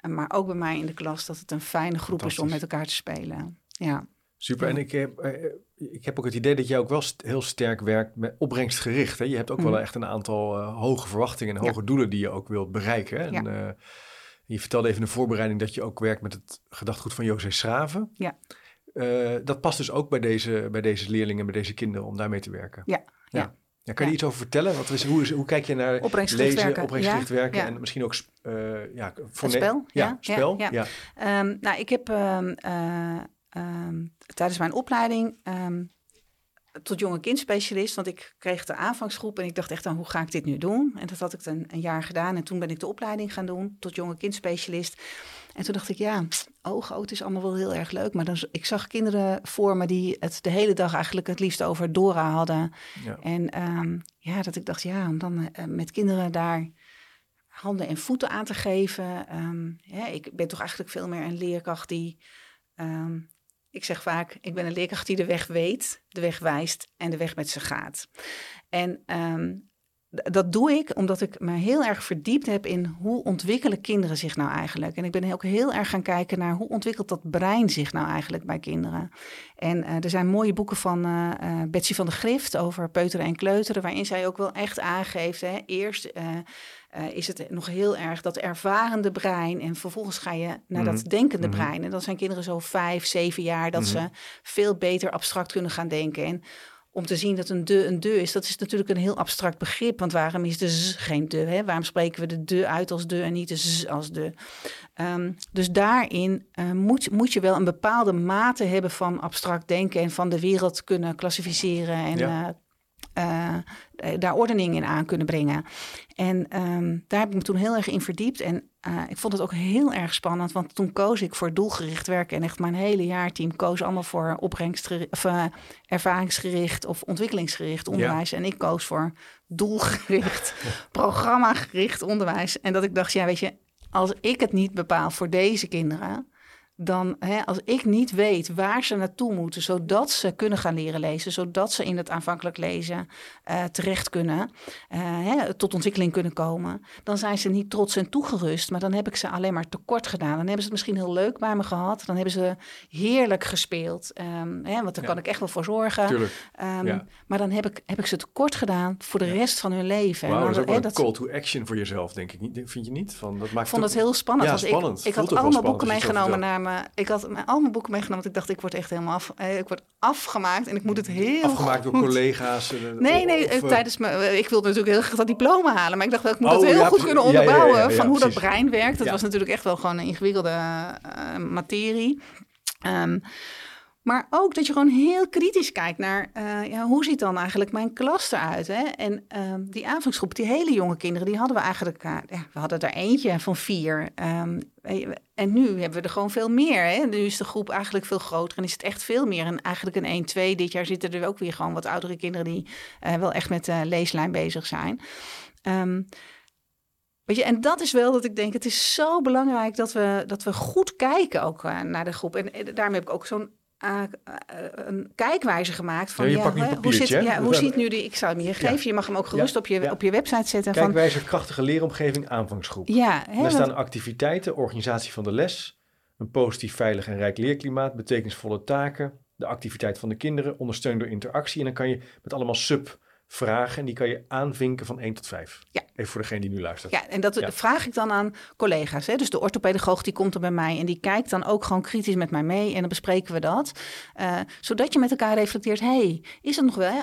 uh, maar ook bij mij in de klas dat het een fijne groep is om met elkaar te spelen. Ja. Super. En ik heb, uh, ik heb ook het idee dat jij ook wel st heel sterk werkt met opbrengstgericht. Hè? Je hebt ook mm. wel echt een aantal uh, hoge verwachtingen en hoge doelen die je ook wilt bereiken. En, je vertelde even in de voorbereiding dat je ook werkt met het gedachtgoed van José Schraven. Ja. Uh, dat past dus ook bij deze, bij deze leerlingen, bij deze kinderen om daarmee te werken. Ja. ja. ja. kan je iets over vertellen? Wat is, hoe, is, hoe kijk je naar lezen, werken, opbrengstgericht werken en misschien ook uh, ja, voor spel? Ja, spel. Ja, ja. Um, nou, ik heb um, uh, um, tijdens mijn opleiding tot jonge kindspecialist, want ik kreeg de aanvangsgroep en ik dacht echt aan hoe ga ik dit nu doen? En dat had ik een, een jaar gedaan en toen ben ik de opleiding gaan doen tot jonge kindspecialist. En toen dacht ik, ja, oh, het is allemaal wel heel erg leuk. Maar dan, ik zag kinderen voor me die het de hele dag eigenlijk het liefst over Dora hadden. Ja. En um, ja, dat ik dacht, ja, om dan uh, met kinderen daar handen en voeten aan te geven. Um, ja, ik ben toch eigenlijk veel meer een leerkracht die... Um, ik zeg vaak, ik ben een leerkracht die de weg weet, de weg wijst en de weg met ze gaat. En dat doe ik omdat ik me heel erg verdiept heb in hoe ontwikkelen kinderen zich nou eigenlijk. En ik ben ook heel erg gaan kijken naar hoe ontwikkelt dat brein zich nou eigenlijk bij kinderen. En uh, er zijn mooie boeken van uh, Betsy van de Grift over peuteren en kleuteren, waarin zij ook wel echt aangeeft, hè, eerst is het nog heel erg dat ervarende brein en vervolgens ga je naar dat mhm. denkende mhm. brein. En dan zijn kinderen zo vijf, zeven jaar dat mm -hmm. ze veel beter abstract kunnen gaan denken. En om te zien dat een de een de is, dat is natuurlijk een heel abstract begrip. Want waarom is de z geen de? Hè? Waarom spreken we de de uit als de en niet de z als de? Um, dus daarin uh, moet, moet je wel een bepaalde mate hebben van abstract denken en van de wereld kunnen klassificeren en ja. uh, uh, daar ordening in aan kunnen brengen. En um, daar heb ik me toen heel erg in verdiept. En uh, ik vond het ook heel erg spannend, want toen koos ik voor doelgericht werken. En echt mijn hele jaarteam koos allemaal voor of, uh, ervaringsgericht of ontwikkelingsgericht onderwijs. Ja. En ik koos voor doelgericht, programmagericht onderwijs. En dat ik dacht, ja, weet je, als ik het niet bepaal voor deze kinderen dan hè, als ik niet weet waar ze naartoe moeten, zodat ze kunnen gaan leren lezen, zodat ze in het aanvankelijk lezen uh, terecht kunnen, uh, hè, tot ontwikkeling kunnen komen, dan zijn ze niet trots en toegerust, maar dan heb ik ze alleen maar tekort gedaan. Dan hebben ze het misschien heel leuk bij me gehad, dan hebben ze heerlijk gespeeld, um, hè, want daar ja. kan ik echt wel voor zorgen. Um, ja. Maar dan heb ik, heb ik ze tekort gedaan voor de rest van hun leven. Wow, dat is ook wel een call to action voor jezelf, denk ik. Vind je niet? Van, dat maakt ik vond het heel spannend. Ja, spannend. Ik, ik had allemaal boeken meegenomen naar ik had mijn, al mijn boeken meegenomen. Want ik dacht, ik word echt helemaal af, eh, ik word afgemaakt en ik moet het heel Afgemaakt goed. door collega's? Uh, nee, nee, of, tijdens mijn, ik wilde natuurlijk heel graag dat diploma halen. Maar ik dacht, wel, ik moet oh, het heel ja, goed kunnen onderbouwen ja, ja, van hoe precies. dat brein werkt. Dat was natuurlijk echt wel gewoon een ingewikkelde uh, materie. Um, maar ook dat je gewoon heel kritisch kijkt naar uh, ja, hoe ziet dan eigenlijk mijn klas eruit. Hè? En uh, die aanvangsgroep, die hele jonge kinderen, die hadden we eigenlijk, uh, ja, we hadden er eentje van vier. Um, en nu hebben we er gewoon veel meer. Hè? Nu is de groep eigenlijk veel groter en is het echt veel meer. En eigenlijk een 1-2, dit jaar zitten er ook weer gewoon wat oudere kinderen die wel echt met leeslijn bezig zijn. Um, Weet je, en dat is wel dat ik denk, het is zo belangrijk dat we, dat we goed kijken ook naar de groep. En daarmee heb ik ook zo'n uh, een kijkwijze gemaakt van ja, ja, hoe, zit, ja, hoe ziet nu die, ik zou hem hier geven, je mag hem ook gerust op, je, op je website zetten. Kijkwijze, van, krachtige leeromgeving, aanvangsgroep. Ja, hè, Daar staan activiteiten, organisatie van de les, een positief, veilig en rijk leerklimaat, betekenisvolle taken, de activiteit van de kinderen, ondersteund door interactie. En dan kan je met allemaal sub-vragen, en die kan je aanvinken van 1 tot 5. Ja, Even voor degene die nu luistert. Ja, en dat vraag ik dan aan collega's. Hè? Dus de orthopedagoog die komt er bij mij en die kijkt dan ook gewoon kritisch met mij mee en dan bespreken we dat. Uh, zodat je met elkaar reflecteert, hey, is het nog wel? Hè?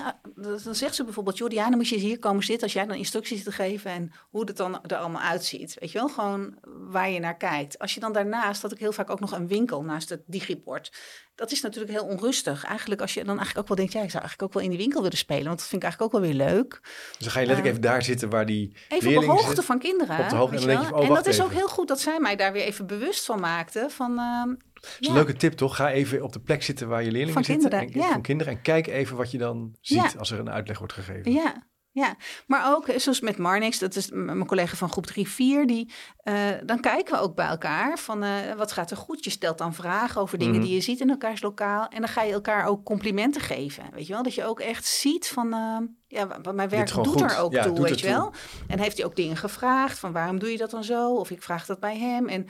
Dan zegt ze bijvoorbeeld, Jordi, dan moet je hier komen zitten als jij dan instructies te geven en hoe het dan er allemaal uitziet. Weet je wel, gewoon waar je naar kijkt. Als je dan daarnaast, had ik heel vaak ook nog een winkel naast het digiport dat is natuurlijk heel onrustig. Eigenlijk als je dan eigenlijk ook wel denkt, ja, ik zou eigenlijk ook wel in die winkel willen spelen, want dat vind ik eigenlijk ook wel weer leuk. Dus dan ga je letterlijk uh, even daar zitten waar die Even op de hoogte van kinderen. Op de hoogte. En, je, oh, en dat is ook heel goed dat zij mij daar weer even bewust van maakten. Van, uh, dat is een leuke tip, toch? Ga even op de plek zitten waar je leerlingen van zitten. Kinderen, en, ja. Van kinderen. En kijk even wat je dan ziet als er een uitleg wordt gegeven. Ja, ja, maar ook zoals met Marnix, dat is mijn collega van groep 3, 4, die, uh, dan kijken we ook bij elkaar van uh, wat gaat er goed. Je stelt dan vragen over dingen mhm. die je ziet in elkaars lokaal en dan ga je elkaar ook complimenten geven. Weet je wel, dat je ook echt ziet van, uh, ja, mijn werk doet er ook toe, weet je wel. En heeft hij ook dingen gevraagd van waarom doe je dat dan zo? Of ik vraag dat bij hem. En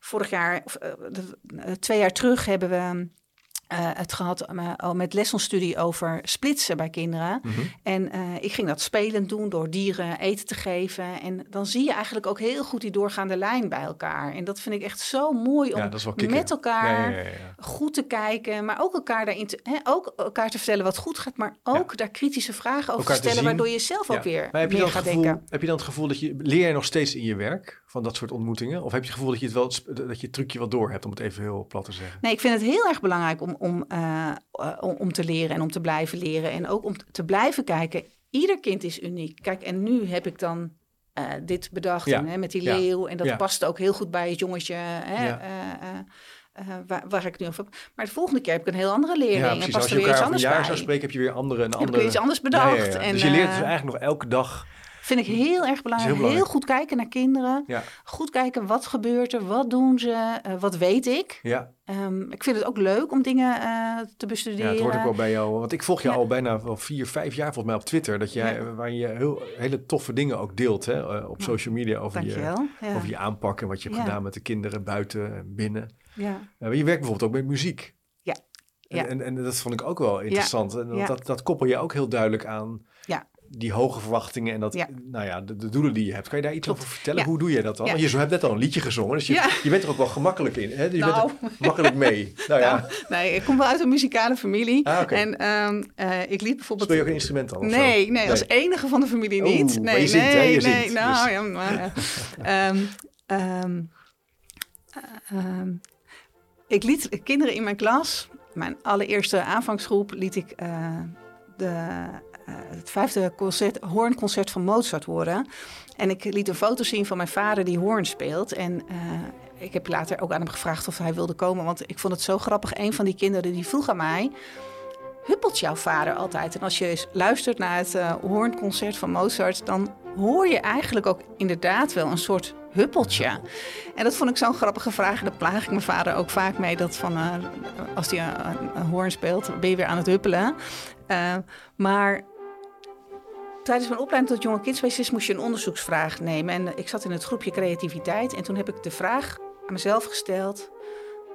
vorig jaar, of twee jaar terug hebben we uh, het gehad uh, met lessonstudie over splitsen bij kinderen. Mhm. En uh, ik ging dat spelend doen door dieren eten te geven. En dan zie je eigenlijk ook heel goed die doorgaande lijn bij elkaar. En dat vind ik echt zo mooi om ja, met elkaar ja, ja, goed te kijken. Maar ook elkaar daarin te, hè, ook elkaar te vertellen wat goed gaat. Maar ook daar kritische vragen over te stellen. waardoor je zelf ook weer meer gaat gevoel, denken. Heb je dan het gevoel dat je leer je nog steeds in je werk? van dat soort ontmoetingen? Of heb je het gevoel dat je het wel dat je het trucje wel door hebt, om het even heel plat te zeggen? Nee, ik vind het heel erg belangrijk om, om, uh, om, om, te leren en om te blijven leren. En ook om te blijven kijken. Ieder kind is uniek. Kijk, en nu heb ik dan uh, dit bedacht ja. en, hè, met die leeuw. En dat ja. past ook heel goed bij het jongetje. Hè, uh, waar, waar, ik nu over heb. Maar de volgende keer heb ik een heel andere leerling. Ja. En past Als je elkaar weer iets anders een jaar zou spreken, heb je weer andere... Een andere... Heb iets anders bedacht. En, dus je leert dus eigenlijk nog elke dag Vind ik heel erg belangrijk. Heel, goed kijken naar kinderen. Ja. Goed kijken wat gebeurt er, wat doen ze, uh, wat weet ik. Ja. Um, ik vind het ook leuk om dingen uh, te bestuderen. Ja, het hoort ook wel bij jou. Want ik volg je ja. al bijna wel vier, vijf jaar volgens mij op Twitter. Dat jij, ja. Waar je heel, hele toffe dingen ook deelt hè, op social media over je, over je aanpak en wat je hebt gedaan met de kinderen buiten en binnen. Ja. je werkt bijvoorbeeld ook met muziek. Ja. En, en, en, dat vond ik ook wel interessant. En dat, dat koppel je ook heel duidelijk aan die hoge verwachtingen en dat, nou ja, de, de, doelen die je hebt. Kan je daar iets over vertellen? Hoe doe je dat dan? Want je hebt net al een liedje gezongen, dus je, je bent er ook wel gemakkelijk in. Hè? Je nou. bent er makkelijk mee. Nou, ja. Nou, nee, ik kom wel uit een muzikale familie. Ah, en um, uh, ik liet bijvoorbeeld... Speel je ook een instrument dan? Nee, nee, nee, als enige van de familie niet. nee, nee, zingt, nee, nee. Nou, dus. ja, maar... um, um, um, ik liet kinderen in mijn klas, mijn allereerste aanvangsgroep, liet ik uh, de uh, het vijfde concert, hoornconcert van Mozart horen. En ik liet een foto zien van mijn vader die hoorn speelt. En uh, ik heb later ook aan hem gevraagd of hij wilde komen, want ik vond het zo grappig. Een van die kinderen die vroeg aan mij huppelt jouw vader altijd? En als je luistert naar het uh, hoornconcert van Mozart, dan hoor je eigenlijk ook inderdaad wel een soort huppeltje. En dat vond ik zo'n grappige vraag. En daar plaag ik mijn vader ook vaak mee. Dat van, als hij een, een, hoorn speelt, ben je weer aan het huppelen. Maar Tijdens mijn opleiding tot jonge kindspecialist moest je een onderzoeksvraag nemen. En ik zat in het groepje creativiteit. En toen heb ik de vraag aan mezelf gesteld: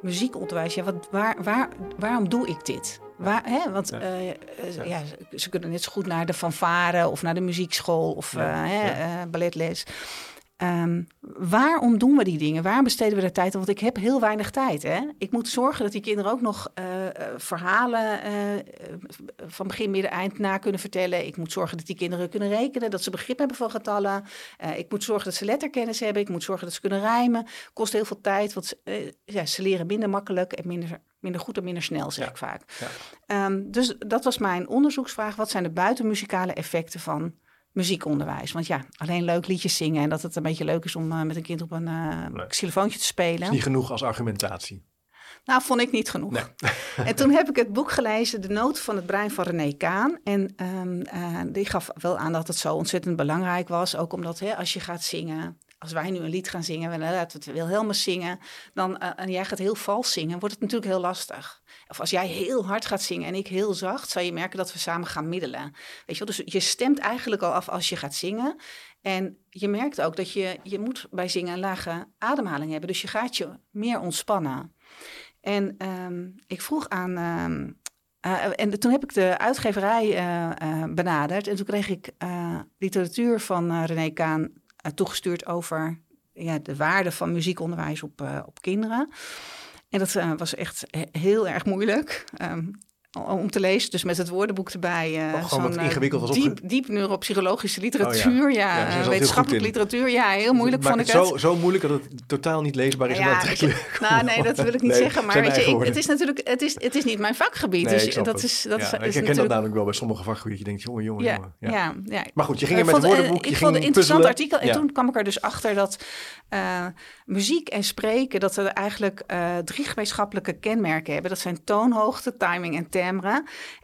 muziekonderwijs, ja, wat, waar, waar, waarom doe ik dit? Waar, hè? Want ja. Uh, ja. ja. ze kunnen net zo goed naar de fanfare of naar de muziekschool of uh, balletles. Um, waarom doen we die dingen? Waarom besteden we de tijd aan? Want ik heb heel weinig tijd. Hè? Ik moet zorgen dat die kinderen ook nog uh, verhalen uh, van begin, midden, eind na kunnen vertellen. Ik moet zorgen dat die kinderen kunnen rekenen, dat ze begrip hebben van getallen. Uh, ik moet zorgen dat ze letterkennis hebben. Ik moet zorgen dat ze kunnen rijmen. Kost heel veel tijd, want ja, ze leren minder makkelijk en minder, minder goed en minder snel, zeg ja. ik vaak. Ja. Um, dus dat was mijn onderzoeksvraag. Wat zijn de buitenmuzikale effecten van muziekonderwijs. Want ja, alleen leuk liedjes zingen en dat het een beetje leuk is om uh, met een kind op een uh, xylofoontje te spelen. Is niet genoeg als argumentatie. Nou, vond ik niet genoeg. Nee. en toen heb ik het boek gelezen, De Noten van het Brein van René Kaan. En um, uh, die gaf wel aan dat het zo ontzettend belangrijk was. Ook omdat hè, als je gaat zingen, als wij nu een lied gaan zingen, we laten het Wilhelmus zingen, dan, uh, en jij gaat heel vals zingen, wordt het natuurlijk heel lastig. Of als jij heel hard gaat zingen en ik heel zacht, zal je merken dat we samen gaan middelen. Weet je wel? Dus je stemt eigenlijk al af als je gaat zingen. En je merkt ook dat je, je moet bij zingen een lage ademhaling hebben. Dus je gaat je meer ontspannen. En um, ik vroeg aan um, Uh, en toen heb ik de uitgeverij uh, uh, benaderd. En toen kreeg ik literatuur van René Kaan toegestuurd over ja, de waarde van muziekonderwijs op, op kinderen. En dat was echt heel erg moeilijk. Um, om te lezen. Dus met het woordenboek erbij. Uh, zo'n ingewikkeld was diep, diep neuropsychologische literatuur. Oh, ja, ja, ja wetenschappelijke literatuur. Ja, heel moeilijk vond ik het. Zo, zo moeilijk dat het totaal niet leesbaar is. Ja, nou, nee, dat wil ik niet zeggen. Maar weet je, ik, het is natuurlijk, het is, het is niet mijn vakgebied. Nee, dus dat is, dat is, ik herken natuurlijk... dat namelijk wel bij sommige vakgebieden. Je denkt, jongen, jongen, ja, jongen. Ja, ja. Maar goed, je ging er met het woordenboek. Ik vond het een interessant artikel. En toen kwam ik er dus achter dat uh, muziek en spreken, dat ze eigenlijk drie gemeenschappelijke kenmerken hebben. Dat zijn toonhoogte, timing en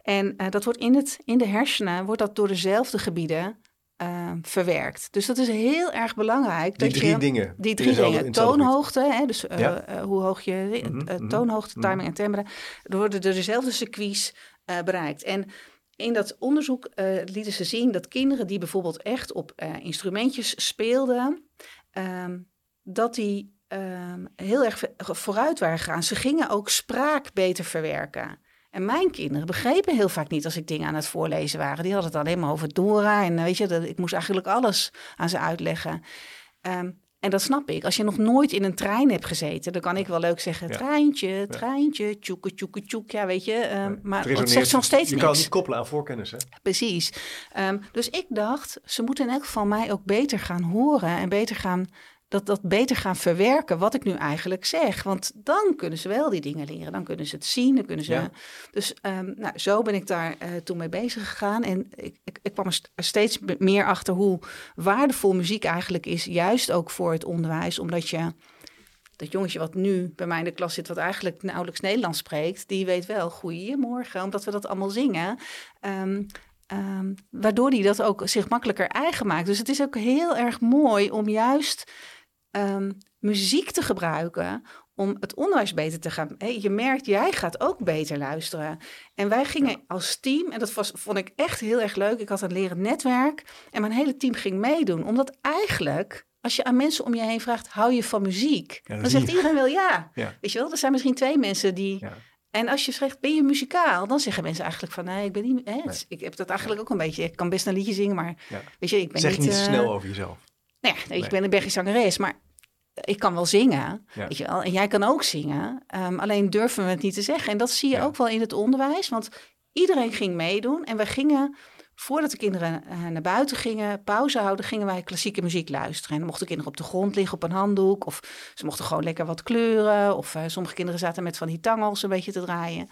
En uh, dat wordt in, het, in de hersenen, wordt dat door dezelfde gebieden uh, verwerkt. Dus dat is heel erg belangrijk. Die dat drie je, dingen. Die drie dingen. Toonhoogte, hè, dus uh, ja. hoe hoog je mm -hmm, toonhoogte, timing mm -hmm. en timbre, worden door dezelfde circuits bereikt. En in dat onderzoek lieten ze zien dat kinderen die bijvoorbeeld echt op instrumentjes speelden, um, dat die um, heel erg vooruit waren gegaan. Ze gingen ook spraak beter verwerken. En mijn kinderen begrepen heel vaak niet als ik dingen aan het voorlezen waren. Die hadden het alleen maar over Dora. En weet je, dat, ik moest eigenlijk alles aan ze uitleggen. Um, en dat snap ik. Als je nog nooit in een trein hebt gezeten, dan kan ik wel leuk zeggen: ja. treintje, treintje, tjoeke, tjoeke, tjoek. Ja, weet je. Um, nee. maar het zegt nog steeds Je niks. kan het niet koppelen aan voorkennis, hè? Precies. Um, dus ik dacht, ze moeten in elk geval mij ook beter gaan horen en beter gaan dat, dat beter gaan verwerken wat ik nu eigenlijk zeg. Want dan kunnen ze wel die dingen leren. Dan kunnen ze het zien. Dan kunnen ze... Ja. Dus um, nou, zo ben ik daar uh, toen mee bezig gegaan. En ik, ik, ik kwam er steeds meer achter hoe waardevol muziek eigenlijk is. Juist ook voor het onderwijs. Omdat je... Dat jongetje wat nu bij mij in de klas zit, wat eigenlijk nauwelijks Nederlands spreekt, die weet wel goeiemorgen, omdat we dat allemaal zingen. Um, Um, waardoor die dat ook zich makkelijker eigen maakt. Dus het is ook heel erg mooi om juist um, muziek te gebruiken om het onderwijs beter te gaan. Hey, je merkt, jij gaat ook beter luisteren. En wij gingen ja. als team, en dat was, vond ik echt heel erg leuk. Ik had een leren netwerk en mijn hele team ging meedoen. Omdat eigenlijk, als je aan mensen om je heen vraagt, hou je van muziek? Ja, dan zegt iedereen wel ja. ja. Weet je wel, er zijn misschien twee mensen die... En als je zegt, ben je muzikaal? Dan zeggen mensen eigenlijk van, nee, ik ben niet... Hè, nee. Ik heb dat eigenlijk ook een beetje... Ik kan best een liedje zingen, maar weet je, ik ben zeg niet... Zeg niet uh, snel over jezelf. Nee, nee, ik ben een Belgische zangeres, maar ik kan wel zingen, ja. weet je wel. En jij kan ook zingen. Um, alleen durven we het niet te zeggen. En dat zie je ja. ook wel in het onderwijs. Want iedereen ging meedoen. En we gingen, voordat de kinderen uh, naar buiten gingen, pauze houden, gingen wij klassieke muziek luisteren. En dan mochten kinderen op de grond liggen op een handdoek. Of ze mochten gewoon lekker wat kleuren. Of uh, sommige kinderen zaten met van die tangels een beetje te draaien.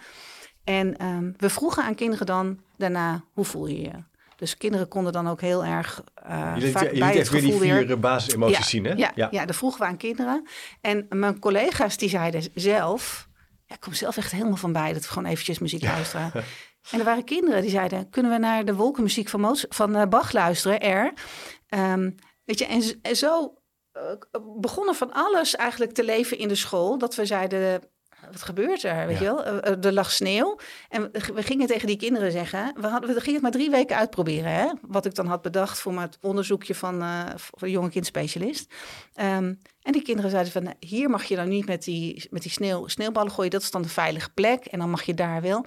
En um, we vroegen aan kinderen dan daarna, hoe voel je je? Dus kinderen konden dan ook heel erg uh, je vaak je bij het weer die vier weer... basisemoties ja, zien, hè? Ja, ja. ja, dat vroegen we aan kinderen. En mijn collega's die zeiden zelf... Ja, ik kom zelf echt helemaal van bij dat we gewoon eventjes muziek ja. luisteren. En er waren kinderen die zeiden... kunnen we naar de wolkenmuziek van, Moos, van uh, Bach luisteren, R? Um, weet je, en, en zo uh, begonnen van alles eigenlijk te leven in de school. Dat we zeiden wat gebeurt er, weet ja. je wel? Uh, er lag sneeuw. En we gingen tegen die kinderen zeggen... we, hadden, we gingen het maar drie weken uitproberen, hè? Wat ik dan had bedacht voor mijn onderzoekje van, uh, voor jonge kindspecialist. Um, en die kinderen zeiden van... hier mag je dan niet met die, met die sneeuw, sneeuwballen gooien. Dat is dan de veilige plek. En dan mag je daar wel...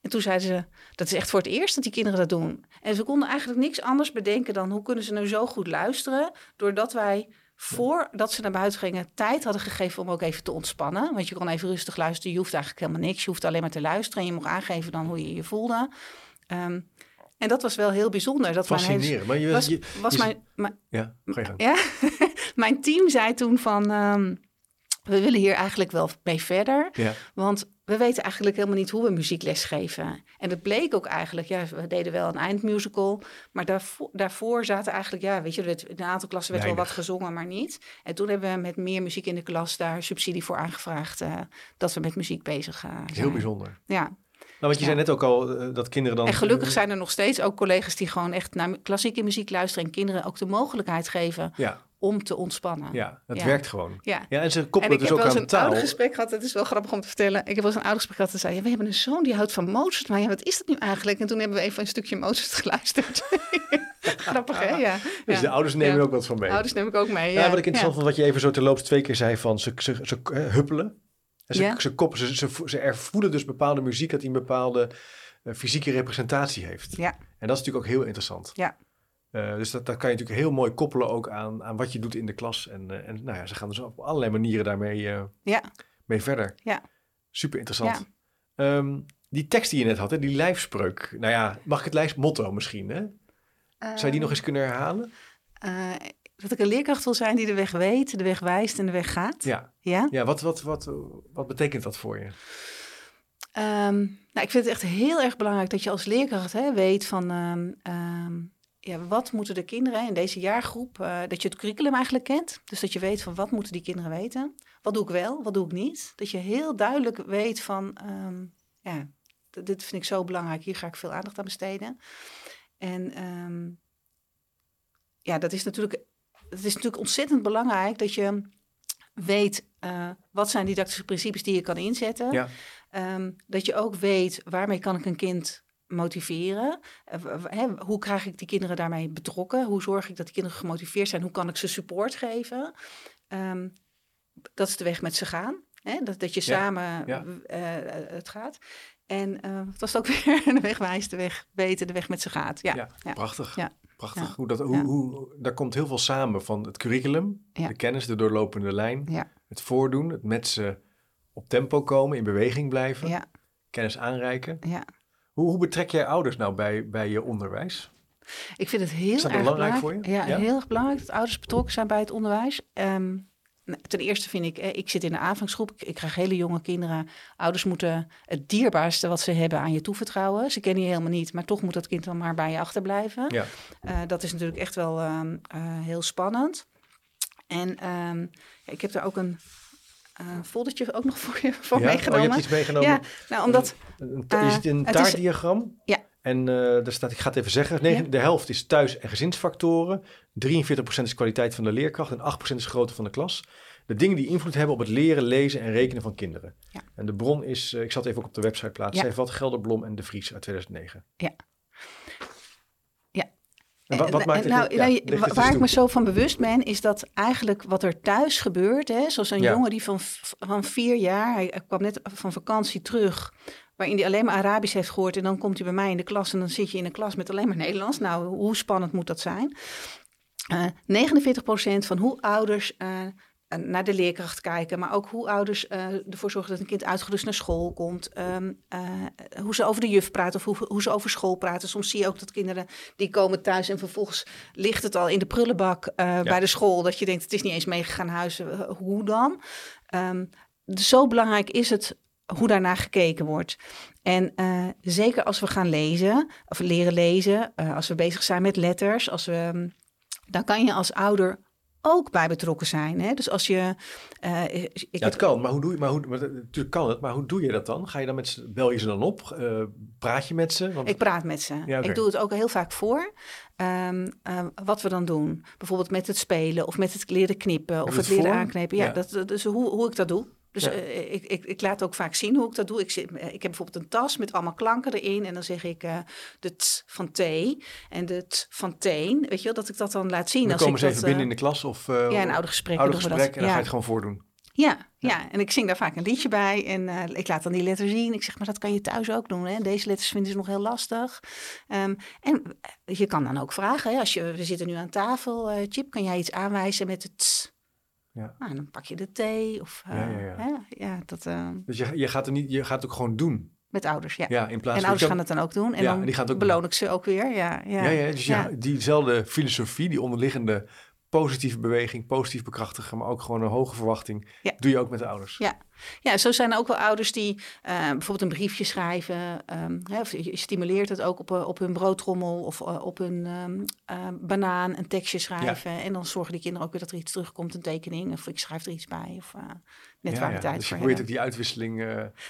En toen zeiden ze, dat is echt voor het eerst dat die kinderen dat doen. En ze konden eigenlijk niks anders bedenken dan... hoe kunnen ze nou zo goed luisteren... doordat wij voordat ze naar buiten gingen, tijd hadden gegeven om ook even te ontspannen. Want je kon even rustig luisteren. Je hoeft eigenlijk helemaal niks. Je hoeft alleen maar te luisteren. En je mocht aangeven dan hoe je je voelde. Um, en dat was wel heel bijzonder. Dat Fascinerend. Maar je, was, je, was mijn, mijn, ja, ga je gang. ja? mijn team zei toen van... Um, we willen hier eigenlijk wel mee verder. Ja. Want we weten eigenlijk helemaal niet hoe we muziekles geven. En het bleek ook eigenlijk, ja, we deden wel een eindmusical, maar daarvoor, daarvoor zaten eigenlijk, ja, weet je, in een aantal klassen werd Weinig. wel wat gezongen, maar niet. En toen hebben we met meer muziek in de klas daar subsidie voor aangevraagd, uh, dat we met muziek bezig gaan. Uh, Heel bijzonder. Ja. Nou, want je ja. zei net ook al uh, dat kinderen dan... En gelukkig zijn er nog steeds ook collega's die gewoon echt naar klassieke muziek luisteren en kinderen ook de mogelijkheid geven ja om te ontspannen. Ja, het ja. werkt gewoon. Ja. ja, en ze koppelen en dus ook aan taal. Ik heb wel eens een gesprek gehad, het is wel grappig om te vertellen. Ik heb wel eens een oudergesprek gehad en zei, ja, we hebben een zoon die houdt van Mozart, maar ja, wat is dat nu eigenlijk? En toen hebben we even een stukje Mozart geluisterd. grappig, hè? Ja. Dus de ouders nemen ook wat van mee. Ouders neem ik ook mee, ja. wat ik interessant vond, wat je even zo terloops twee keer zei van ze, ze, ze uh, huppelen. En ze, Ja. ze, koppelen, ze, ze, ze ervoelen dus bepaalde muziek dat die een bepaalde eh, fysieke representatie heeft. Ja. En dat is natuurlijk ook heel interessant. Ja. Eh, dus dat, dat kan je natuurlijk heel mooi koppelen ook aan, aan wat je doet in de klas. En, eh, en nou ja, ze gaan dus op allerlei manieren daarmee eh, Ja. mee verder. Ja. Super interessant. Ehm, die tekst die je net had, hè, die lijfspreuk. Nou ja, mag ik het lijstmotto misschien? Hè? Zou je die nog eens kunnen herhalen? Dat ik een leerkracht wil zijn die de weg weet, de weg wijst en de weg gaat. Ja. Ja? Ja, wat, wat, wat, wat betekent dat voor je? Ehm, nou, ik vind het echt heel erg belangrijk dat je als leerkracht hè, weet van ehm, ehm, ja, wat moeten de kinderen in deze jaargroep, eh, dat je het curriculum eigenlijk kent. Dus dat je weet van wat moeten die kinderen weten. Wat doe ik wel, wat doe ik niet. Dat je heel duidelijk weet van ehm, ja, dit vind ik zo belangrijk, hier ga ik veel aandacht aan besteden. En ehm, ja, dat is natuurlijk, het is natuurlijk ontzettend belangrijk dat je weet eh, wat zijn didactische principes die je kan inzetten. Ja. Ehm, dat je ook weet waarmee kan ik een kind motiveren. Eh, hoe krijg ik die kinderen daarmee betrokken? Hoe zorg ik dat die kinderen gemotiveerd zijn? Hoe kan ik ze support geven? Ehm, dat is de weg met ze gaan. Hè? Dat, dat je samen ja. eh, het gaat. En eh het was ook weer de weg wijst, de weg weten, de weg met ze gaat. Ja, Ja, prachtig. Ja. Prachtig. Hoe dat, hoe, hoe, daar komt heel veel samen van het curriculum, de kennis, de doorlopende lijn, het voordoen, het met ze op tempo komen, in beweging blijven, kennis aanreiken. ja. Hoe, hoe betrek jij ouders nou bij, bij je onderwijs? Ik vind het heel Is dat erg belangrijk belangrijk. voor je? Ja, Ja? heel erg belangrijk dat ouders betrokken zijn bij het onderwijs. Ehm, nou, ten eerste vind ik, eh, ik zit in de aanvangsgroep, ik, ik krijg hele jonge kinderen. Ouders moeten het dierbaarste wat ze hebben aan je toevertrouwen. Ze kennen je helemaal niet, maar toch moet dat kind dan maar bij je achterblijven. Ja. Eh, dat is natuurlijk echt wel ehm, eh, heel spannend. En ehm, ik heb daar ook een eh foldertje ook nog voor je voor ja? Oh, je meegenomen. hebt iets meegenomen. ja, nou, omdat ta- je Eh, een het is- taartdiagram. Ja. En eh daar staat, ik ga het even zeggen, Ja. de helft is thuis- en gezinsfactoren. 43% is kwaliteit van de leerkracht en 8% is grootte van de klas. De dingen die invloed hebben op het leren, lezen en rekenen van kinderen. Ja. En de bron is, ik zal het even ook op de website plaatsen, Ja. Zijvat, Gelderblom en De Vries uit 2009. Ja. Ja. En wat, wat En- maakt en het? nou, ja, nou, het eens waar ik me zo van bewust ben, is dat eigenlijk wat er thuis gebeurt, hè, zoals een Ja. jongen die van, van vier jaar, hij kwam net van vakantie terug, waarin hij alleen maar Arabisch heeft gehoord en dan komt hij bij mij in de klas en dan zit je in een klas met alleen maar Nederlands. Nou, hoe spannend moet dat zijn? Eh 49% van hoe ouders eh, eh, naar de leerkracht kijken, maar ook hoe ouders eh, ervoor zorgen dat een kind uitgerust naar school komt. ehm, eh, hoe ze over de juf praten of hoe, hoe ze over school praten. Soms zie je ook dat kinderen die komen thuis en vervolgens ligt het al in de prullenbak eh, bij de school. Dat je denkt, het is niet eens meegegaan eh, hoe dan? Ehm, dus zo belangrijk is het hoe daarnaar gekeken wordt. En zeker als we gaan lezen, of leren lezen, als we bezig zijn met letters, als we, dan kan je als ouder ook bij betrokken zijn. Hè? Dus als je. eh, ik Ja, het kan, maar hoe doe je, maar hoe, maar, natuurlijk kan het, maar hoe doe je dat dan? Ga je dan met ze, bel je ze dan op? Eh, praat je met ze? Want, Ik praat met ze. Ja. Ik doe het ook heel vaak voor. Ehm, eh, wat we dan doen. Bijvoorbeeld met het spelen of met het leren knippen of het het leren aanknepen. Ja, Ja. Dat, is hoe, hoe ik dat doe. Dus Ja. eh, ik, ik, ik laat ook vaak zien hoe ik dat doe. Ik, zit, eh, ik heb bijvoorbeeld een tas met allemaal klanken erin. En dan zeg ik eh, de t van thee en de t van teen. Weet je wel, dat ik dat dan laat zien. dan als komen ik ze even binnen in de klas of Ja, een oude gesprek. oude gesprek en dan ja. ga je het gewoon voordoen. Ja, ja, en ik zing daar vaak een liedje bij en ik laat dan die letter zien. Ik zeg, maar dat kan je thuis ook doen. Hè? Deze letters vinden ze nog heel lastig. Ehm, en je kan dan ook vragen, hè? als je, we zitten nu aan tafel, Chip, kan jij iets aanwijzen met het? Ja. Nou, dan pak je de thee of eh, Ja, ja, ja. Hè? ja dat, eh, Dus je, je, gaat er niet, je gaat het ook gewoon doen. met ouders. Ja. Ja, in plaats en ouders gaan het dan ook doen en dan die gaan het ook beloon ik ze ook weer. Ja, ja. Ja, dus Ja. ja, diezelfde filosofie, die onderliggende positieve beweging, positief bekrachtigen, maar ook gewoon een hoge verwachting, Ja. doe je ook met de ouders. Ja. Ja, zo zijn er ook wel ouders die eh, bijvoorbeeld een briefje schrijven. ehm, hè, of je stimuleert het ook op, eh, op hun broodtrommel of eh, op hun ehm, eh, banaan een tekstje schrijven. En dan zorgen die kinderen ook weer dat er iets terugkomt, een tekening. Of ik schrijf er iets bij. Of net Ja, waar ja. tijd Dus je probeert ook die uitwisseling...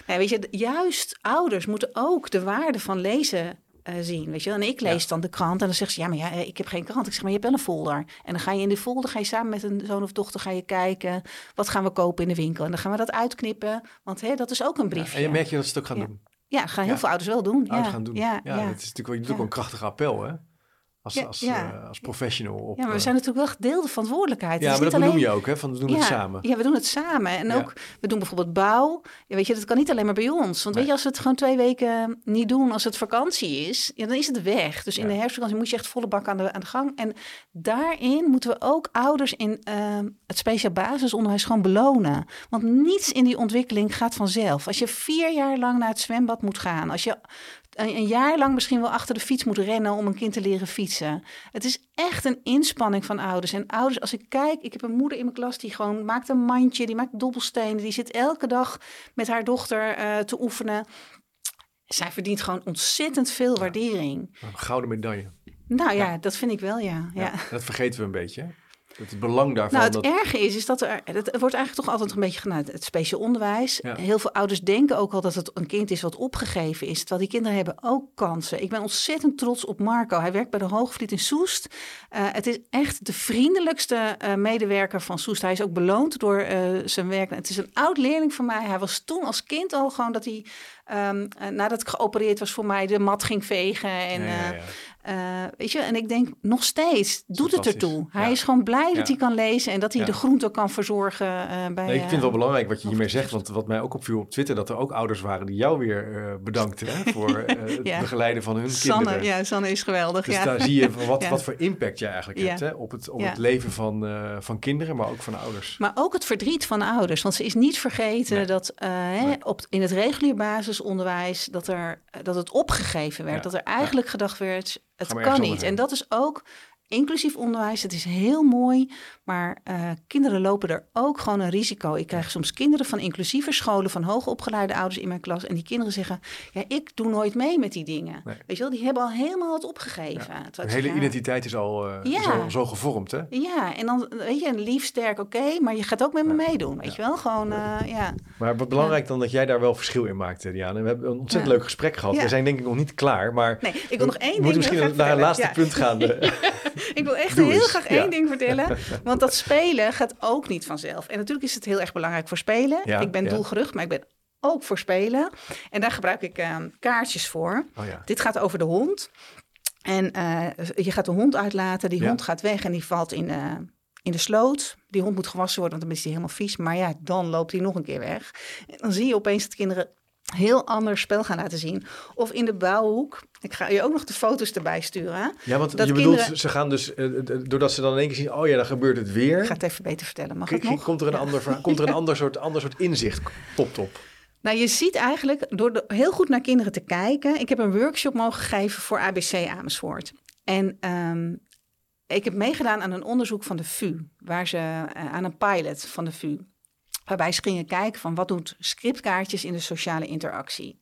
Nee, weet je, juist ouders moeten ook de waarde van lezen eh, zien. Weet je? wel. En ik lees dan de krant en dan zegt ze, ja, maar ja, eh, ik heb geen krant. Ik zeg, maar je hebt wel een folder. En dan ga je in de folder, ga je samen met een zoon of dochter ga je kijken, wat gaan we kopen in de winkel? En dan gaan we dat uitknippen, want hè, dat is ook een ja, briefje. en je merkt je dat ze het ook gaan Ja. doen. Ja, gaan heel veel ouders wel doen. Ouders ja. gaan doen. Ja, Ja, ja. dat is natuurlijk wel, je doet ook een krachtig appel, hè? Als, Ja, als, ja. eh, als professional. Op, Ja, maar we eh, zijn natuurlijk wel gedeelde verantwoordelijkheid. ja, maar dat benoem alleen- je ook, hè? Van we doen ja, het samen. Ja, we doen het samen. En ook, we doen bijvoorbeeld bouw. Ja, weet je, dat kan niet alleen maar bij ons. Want Nee. weet je, als we het gewoon twee weken niet doen, als het vakantie is, ja, dan is het weg. Dus in de herfstvakantie moet je echt volle bak aan de, aan de gang. En daarin moeten we ook ouders in ehm, het speciaal basisonderwijs gewoon belonen. Want niets in die ontwikkeling gaat vanzelf. Als je vier jaar lang naar het zwembad moet gaan, als je een, een jaar lang misschien wel achter de fiets moet rennen om een kind te leren fietsen. Het is echt een inspanning van ouders. En ouders, als ik kijk, ik heb een moeder in mijn klas die gewoon maakt een mandje, die maakt dobbelstenen, die zit elke dag met haar dochter eh, te oefenen. Zij verdient gewoon ontzettend veel waardering. Een gouden medaille. Nou ja, dat vind ik wel, ja. ja. Ja. Dat vergeten we een beetje. Dat het belang daarvan. Nou, het dat, erge is, is dat er, het wordt eigenlijk toch altijd een beetje gedaan, het speciaal onderwijs. Ja. Heel veel ouders denken ook al dat het een kind is wat opgegeven is. Terwijl die kinderen hebben ook kansen. Ik ben ontzettend trots op Marco. Hij werkt bij de Hoogvliet in Soest. Eh, het is echt de vriendelijkste eh, medewerker van Soest. Hij is ook beloond door eh, zijn werk. Het is een oud leerling van mij. Hij was toen als kind al gewoon dat hij, ehm, eh, nadat ik geopereerd was voor mij, de mat ging vegen. En, Ja, ja, eh, weet je, en ik denk nog steeds, doet het ertoe. Hij Ja. is gewoon blij dat Ja. hij kan lezen en dat hij Ja. de groente kan verzorgen eh, bij. Nee, ik vind het wel eh, belangrijk wat je hiermee zegt. Want wat mij ook opviel op Twitter, dat er ook ouders waren die jou weer bedankten hè, voor het begeleiden van hun Sanne, kinderen. ja, Sanne is geweldig. Dus daar zie je wat, wat voor impact jij eigenlijk hebt hè, op, het, op het leven van, van kinderen, maar ook van ouders. Maar ook het verdriet van ouders. Want ze is niet vergeten Nee. dat Nee. op, in het regulier basisonderwijs dat, er, dat het opgegeven werd. Dat er eigenlijk gedacht werd, het kan niet. En dat is ook inclusief onderwijs. Het is heel mooi, maar eh, kinderen lopen er ook gewoon een risico. Ik krijg soms kinderen van inclusieve scholen, van hoogopgeleide ouders in mijn klas. En die kinderen zeggen, ja, ik doe nooit mee met die dingen. Nee. Weet je wel, die hebben al helemaal het opgegeven. Hun zeg, hele identiteit is al eh, Ja. zo, zo gevormd, hè? Ja, en dan weet je, een lief, sterk, oké, maar je gaat ook met me meedoen, weet je wel? Gewoon, eh, ja. Maar wat belangrijk dan dat jij daar wel verschil in maakt, eh, Diana. We hebben een ontzettend leuk gesprek gehad. We zijn denk ik nog niet klaar, maar Nee, ik wil nog één we ding moeten misschien naar het laatste punt gaan. eh. Ik wil echt heel graag Ja. één ding vertellen. Want dat spelen gaat ook niet vanzelf. En natuurlijk is het heel erg belangrijk voor spelen. Ja, ik ben ja. doelgericht, maar ik ben ook voor spelen. En daar gebruik ik eh, kaartjes voor. Oh ja. Dit gaat over de hond. En eh, je gaat de hond uitlaten. Die hond gaat weg en die valt in, eh, in de sloot. Die hond moet gewassen worden, want dan is hij helemaal vies. Maar ja, dan loopt hij nog een keer weg. En dan zie je opeens dat kinderen heel ander spel gaan laten zien. Of in de bouwhoek. Ik ga je ook nog de foto's erbij sturen. Ja, want Dat je bedoelt, ze gaan dus, eh, doordat ze dan in één keer zien, oh ja, dan gebeurt het weer. Ik ga het even beter vertellen. Mag het K- nog? Komt er een, Ja. ander, komt er een ander, soort, ander soort inzicht top top. Nou, je ziet eigenlijk door de- heel goed naar kinderen te kijken. Ik heb een workshop mogen geven voor ABC Amersfoort. En ehm, ik heb meegedaan aan een onderzoek van de VU, waar ze eh, aan een pilot van de VU. Waarbij ze gingen kijken van wat doet scriptkaartjes in de sociale interactie.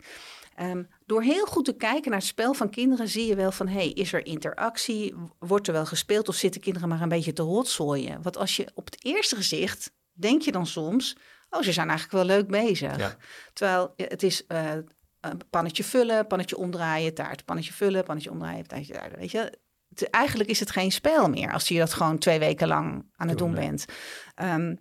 Ehm, door heel goed te kijken naar het spel van kinderen zie je wel van... hey, is er interactie? Wordt er wel gespeeld of zitten kinderen maar een beetje te rotzooien? Want als je op het eerste gezicht, denk je dan soms... oh, ze zijn eigenlijk wel leuk bezig. Ja. Terwijl het is eh, een pannetje vullen, pannetje omdraaien, taart. Pannetje vullen, pannetje omdraaien, taartje taart. Weet je? Eigenlijk is het geen spel meer als je dat gewoon twee weken lang aan het Doen, bent. Ehm,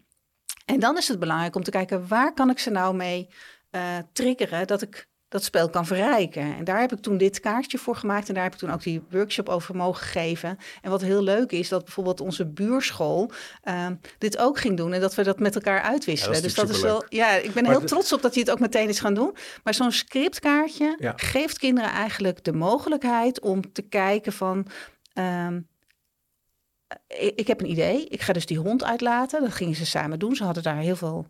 en dan is het belangrijk om te kijken waar kan ik ze nou mee eh, triggeren dat ik dat spel kan verrijken. En daar heb ik toen dit kaartje voor gemaakt en daar heb ik toen ook die workshop over mogen geven. En wat heel leuk is, dat bijvoorbeeld onze buurschool ehm, dit ook ging doen en dat we dat met elkaar uitwisselen. Ja, dat dus dat is wel, ja, ik ben Maar heel trots op dat hij het ook meteen is gaan doen. Maar zo'n scriptkaartje Ja. geeft kinderen eigenlijk de mogelijkheid om te kijken van. ehm, ik, ik heb een idee. Ik ga dus die hond uitlaten. Dat gingen ze samen doen. Ze hadden daar heel veel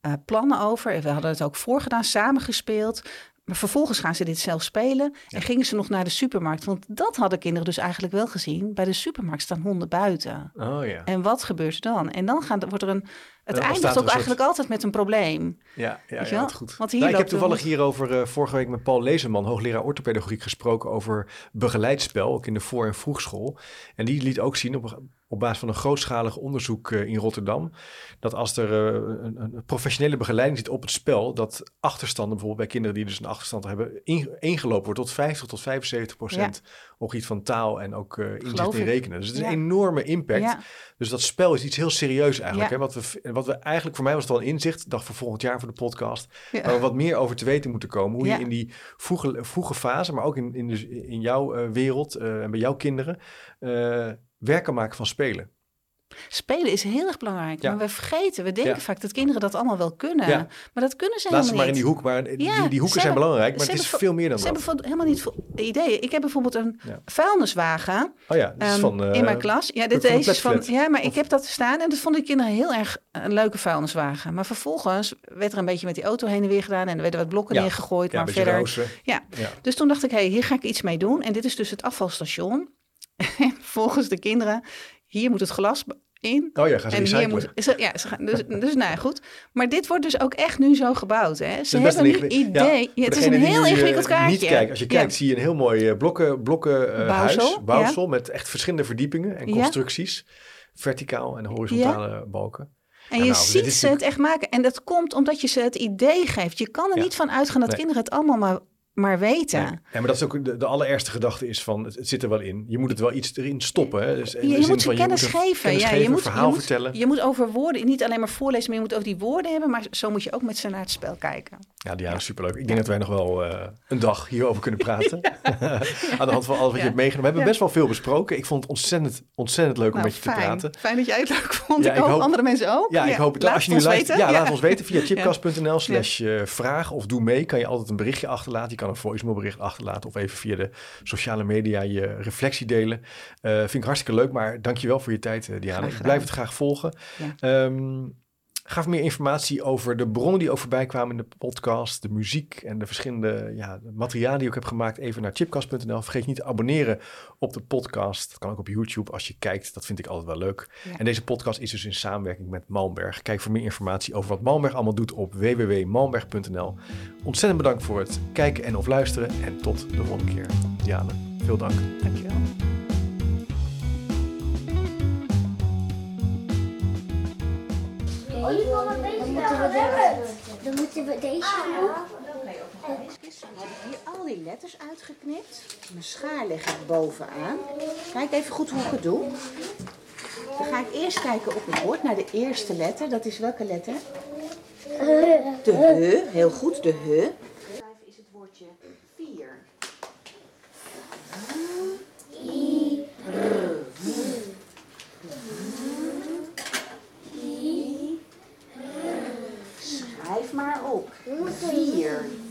eh, plannen over. En We hadden het ook voorgedaan, samen gespeeld. Maar vervolgens gaan ze dit zelf spelen. En gingen ze nog naar de supermarkt. Want dat hadden kinderen dus eigenlijk wel gezien. Bij de supermarkt staan honden buiten. Oh ja. En wat gebeurt er dan? En dan gaan, wordt er een. Het eindigt ook een eigenlijk altijd met een probleem. Ja, ja, ja dat is goed. Want hier Nou, ik heb toevallig hond- hierover eh, vorige week met Paul Lezeman, hoogleraar orthopedagogiek, gesproken over begeleidspel, ook in de voor- en vroegschool. En die liet ook zien op, op basis van een grootschalig onderzoek eh, in Rotterdam, dat als er eh, een, een professionele begeleiding zit op het spel, dat achterstanden bijvoorbeeld bij kinderen die dus een achterstand hebben, in- ingelopen wordt tot 50 tot 75 procent op iets van taal en ook uh, inzicht in rekenen. Dus het is Ja. een enorme impact. Ja. Dus dat spel is iets heel serieus eigenlijk. Hè? Wat, we, wat we eigenlijk, voor mij was het wel een inzicht, dacht voor volgend jaar voor de podcast, waar we wat meer over te weten moeten komen. Hoe je in die vroege, vroege fase, maar ook in, in, dus in jouw eh, wereld eh, en bij jouw kinderen, eh werk kan maken van spelen. Spelen is heel erg belangrijk. Ja. Maar we vergeten, we denken Ja. vaak dat kinderen dat allemaal wel kunnen. Ja. Maar dat kunnen ze Laat ze maar in die hoek. Maar die, Ja, die hoeken ze zijn hebben- belangrijk, maar ze het is hebben veel meer dan Ze dat. hebben bijvoorbeeld helemaal niet veel ideeën. Ik heb bijvoorbeeld een vuilniswagen Oh ja, dit is ehm, van... eh, in mijn klas. Ja, dit deze is van. Ja, maar Of- ik heb dat staan en dat vonden de kinderen heel erg een leuke vuilniswagen. Maar vervolgens werd er een beetje met die auto heen en weer gedaan en er werden wat blokken neergegooid. Maar verder. Ja. Ja. Dus toen dacht ik, hé, hey, hier ga ik iets mee doen. En dit is dus het afvalstation. En volgens de kinderen, hier moet het glas in. Oh ja, gaan ze En hier moet, ja, ze gaan, dus, dus nou ja, goed. Maar dit wordt dus ook echt nu zo gebouwd. Hè? Ze best hebben een ingewikkeld- idee. Ja, Ja, het is een heel nu, eh, ingewikkeld kaartje. Niet kijkt. Als je kijkt zie je een heel mooi eh, blokken, blokken eh, Bouwsel, huis, bouwsel met echt verschillende verdiepingen en constructies. Verticaal en horizontale balken. En Ja, je nou, ziet ze het echt maken. En dat komt omdat je ze het idee geeft. Je kan er Ja. niet van uitgaan dat Nee. kinderen het allemaal maar, maar weten. Nee. Ja, maar dat is ook de, de allereerste gedachte is van, het, het zit er wel in. Je moet het wel iets erin stoppen. Hè? Dus Je, moet ze kennis moet geven. kennis ja, geven, je moet, een verhaal je moet, vertellen. Je moet over woorden, niet alleen maar voorlezen, maar je moet over die woorden hebben. Maar zo moet je ook met ze naar het spel kijken. Ja, Diana, superleuk. Ik denk dat wij nog wel eh, een dag hierover kunnen praten. Aan de hand van alles wat je Ja. hebt meegenomen. We hebben Ja. best wel veel besproken. Ik vond het ontzettend, ontzettend leuk om Nou, met je te praten. Fijn dat jij het leuk vond. Ja, ik, hoop, andere mensen ook. Ja, ik hoop het. Laat Als je nu luistert, ja, laat ons weten via chipcast.nl Ja. slash eh, vraag of doe mee. Kan je altijd een berichtje achterlaten. Je kan een voicemail bericht achterlaten of even via de sociale media je reflectie delen. Eh, vind ik hartstikke leuk, maar dankjewel voor je tijd, eh, Diana. Ik blijf het graag volgen. Ja. Ehm, Gaf meer informatie over de bronnen die ook voorbij kwamen in de podcast, de muziek en de verschillende ja, materialen die ik heb gemaakt. Even naar chipcast.nl. Vergeet niet te abonneren op de podcast. Dat kan ook op YouTube als je kijkt. Dat vind ik altijd wel leuk. Ja. En deze podcast is dus in samenwerking met Malmberg. Kijk voor meer informatie over wat Malmberg allemaal doet op www.malmberg.nl. Ontzettend bedankt voor het kijken en of luisteren. En tot de volgende keer. Diane, veel dank. Dankjewel. Je kan het deze. Dan moeten we deze doen. We hebben hier al die letters uitgeknipt. Mijn schaar leg ik bovenaan. Kijk even goed hoe ik het doe. Dan ga ik eerst kijken op het bord naar de eerste letter. Dat is welke letter? De he. Heel goed, de he. is het woordje 4. Schrijf maar